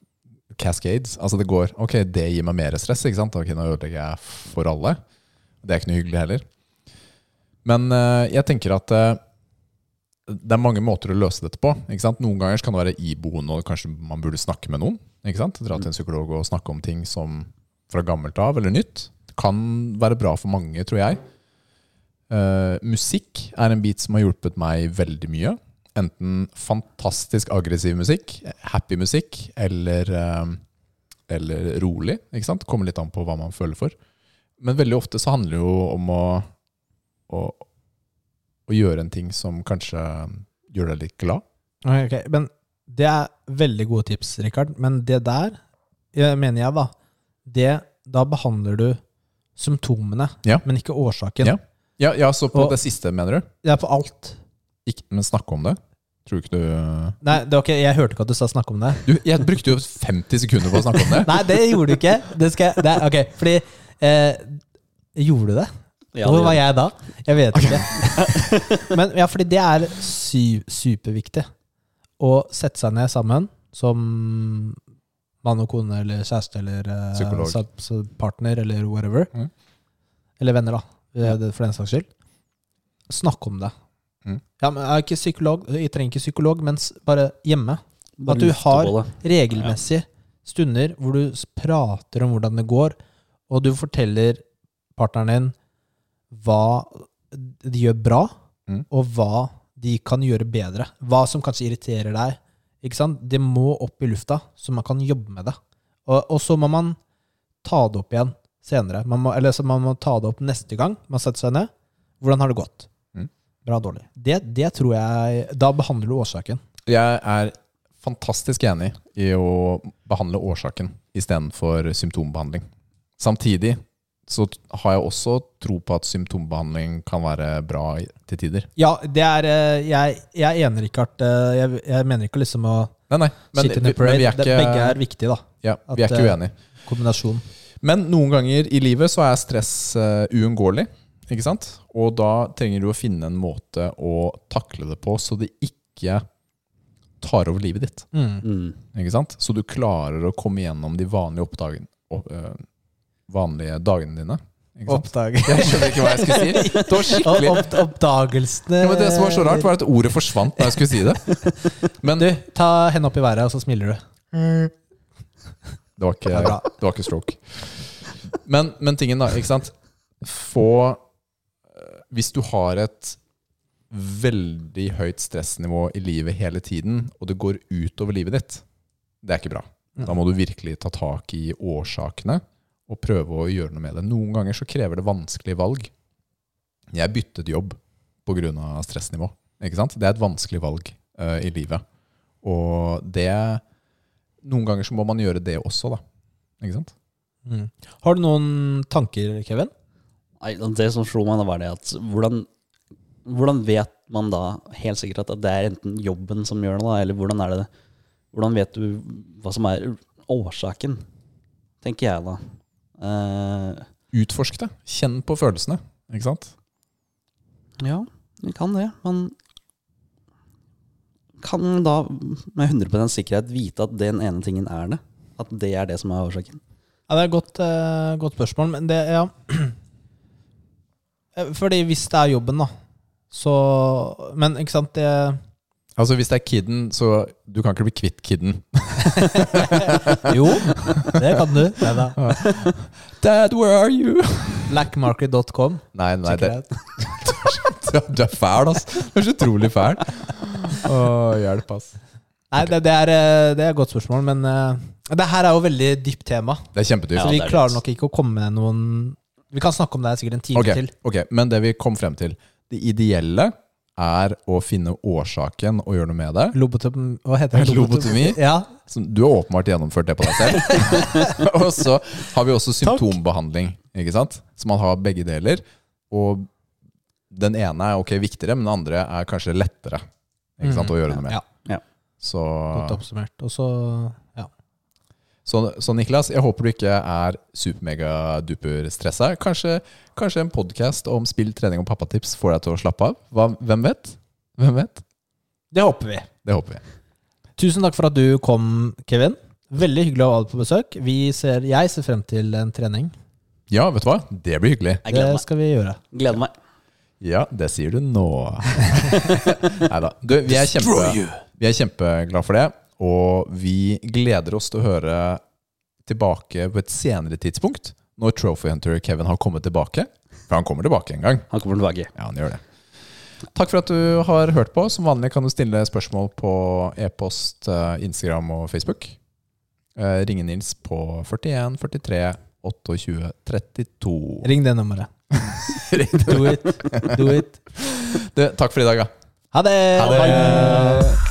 cascades. Altså det går Ok, det gir meg mer stress, ikke sant. Ok, nå ødelegger jeg for alle. Det er ikke noe hyggelig heller. Men eh, jeg tenker at eh, det er mange måter å løse dette på. Ikke sant? Noen ganger kan det være iboende, og kanskje man burde snakke med noen. Ikke sant? Dra til en psykolog og snakke om ting som fra gammelt av eller nytt. Kan være bra for mange, tror jeg. Uh, musikk er en bit som har hjulpet meg veldig mye. Enten fantastisk aggressiv musikk, happy musikk, eller, eh, eller rolig. Ikke sant? Kommer litt an på hva man føler for. Men veldig ofte så handler det jo om å, å, å gjøre en ting som kanskje gjør deg litt glad. Ok, men det er veldig gode tips, Rikard. Men det der, mener jeg, da det, Da behandler du symptomene, Ja. men ikke årsaken. Ja. Ja, ja, så på Og- det siste, mener du? Er på alt. Ikke, men snakke om det? Tror du ikke du Nei, det var ikke, jeg hørte ikke at du sa snakke om det. Du, jeg brukte jo 50 sekunder på å snakke om det. Nei, det gjorde du ikke. Det skal, jeg- det ok, fordi eh, Gjorde du det? Ja, Hvor var jeg da? Jeg vet ikke. Men ja, fordi det er sy superviktig. Å sette seg ned sammen som mann og kone eller kjæreste eller eh, partner eller whatever. Mm. Eller venner, da, eh, for den saks skyld. Snakke om det. Mm. Ja, men jeg er ikke psykolog, jeg trenger ikke psykolog, men bare hjemme. Bare At du har-. Regelmessig stunder hvor du prater om hvordan det går, og du forteller partneren din hva de gjør bra, Mm. og hva de kan gjøre bedre. Hva som kanskje irriterer deg. Ikke sant? Det må opp i lufta, så man kan jobbe med det. Og, og så må man ta det opp igjen senere. Man må, eller så man må ta det opp neste gang man setter seg ned. Hvordan har det gått? Bra, dårlig. Det, det tror jeg Da behandler du årsaken. Jeg er fantastisk enig i å behandle årsaken istedenfor symptombehandling. Samtidig så har jeg også tro på at symptombehandling kan være bra til tider. Ja, det er eh, Jeg, jeg ener ikke Rikard. Eh, Jeg, jeg mener ikke liksom å Nei, nei, men, sitte in a parade. er ikke, Begge er viktige, da. ja, vi er at, ikke eh, uenige. Kombinasjon. Men noen ganger i livet så er stress uunngåelig. Ikke sant? Og da trenger du å finne en måte å takle det på, så det ikke tar over livet ditt. Mm. Mm. Ikke sant? Så du klarer å komme gjennom de vanlige, oppdagen, opp, øh, vanlige dagene dine. Oppdag. Jeg skjønner ikke hva jeg skulle si. Det var skikkelig Opp, oppdagelsene ja, men Det som var så rart, var at ordet forsvant da jeg skulle si det. Men Du, ta hendene opp i været, og så smiler du. det var ikke, Det var ikke stroke. Men, men tingen, da, ikke sant Få Hvis du har et veldig høyt stressnivå i livet hele tiden, og det går utover livet ditt, det er ikke bra. Da må du virkelig ta tak i årsakene og prøve å gjøre noe med det. Noen ganger så krever det vanskelige valg. Jeg byttet jobb pga. stressnivå. Ikke sant? Det er et vanskelig valg uh, i livet. Og det Noen ganger så må man gjøre det også, da. Ikke sant? Mm. Har du noen tanker, Kevin? Nei, det som slo meg, da var det at hvordan, hvordan vet man da helt sikkert at det er enten jobben som gjør det, da, eller hvordan er det Hvordan vet du hva som er årsaken, tenker jeg da. Uh, Utforsk det. Kjenn på følelsene. Ikke sant? ja, vi kan det, men kan da med 100% sikkerhet vite at den ene tingen er det? At det er det som er årsaken? Ja, det er et godt, uh, godt spørsmål, men det Ja. Eh, Fordi hvis det er jobben, da, så Men ikke sant, det Altså Hvis det er kidden, så du kan ikke bli kvitt kidden. Jo, det kan du. Neida. Dad, where are you? Blackmarket.com. Nei, nei, det, det du er fæl, altså. Du er så utrolig fæl. Å, hjelp, ass. Nei, det, det, er, eh, det er et godt spørsmål, men uh, det her er jo veldig dypt tema. Det er kjempedyrt. Så vi er klarer nok ikke å komme med noen Vi kan snakke om det sikkert en time okay, til. ok, Men det vi kom frem til Det ideelle er å finne årsaken og gjøre noe med det. Lobotom... Hva heter det? Lobotomi? Ja. Du har åpenbart gjennomført det på deg selv. og så har vi også symptombehandling, ikke sant? Så man har begge deler. Og den ene er ok viktigere, men den andre er kanskje lettere ikke sant, å gjøre noe med. Ja, Så, godt oppsummert. Og så ja. Så, så Niklas, jeg håper du ikke er supermegaduper stressa. Kanskje, kanskje en podkast om spill, trening og pappatips får deg til å slappe av? Hva, hvem vet? Hvem vet? Det håper vi. Det håper vi. Tusen takk for at du kom, Kevin. Veldig hyggelig å ha deg på besøk. Vi ser, jeg ser frem til en trening. Ja, vet du hva? Det blir hyggelig. Jeg gleder Det skal vi gjøre. Gleder meg. Ja, det sier du nå. Nei da. Vi er, kjempe, vi er kjempeglad for det. Og vi gleder oss til å høre tilbake på et senere tidspunkt. Når Trophy Hunter Kevin har kommet tilbake. For han kommer tilbake en gang. Han kommer tilbake. Ja, han gjør det. Takk for at du har hørt på. Som vanlig kan du stille spørsmål på e-post, eh, Instagram og Facebook. Eh, Ringe Nils på 41 43 28 32. Ring det nummeret. Do it. Do it. Du, takk for i dag, da. Ha det! Ha det.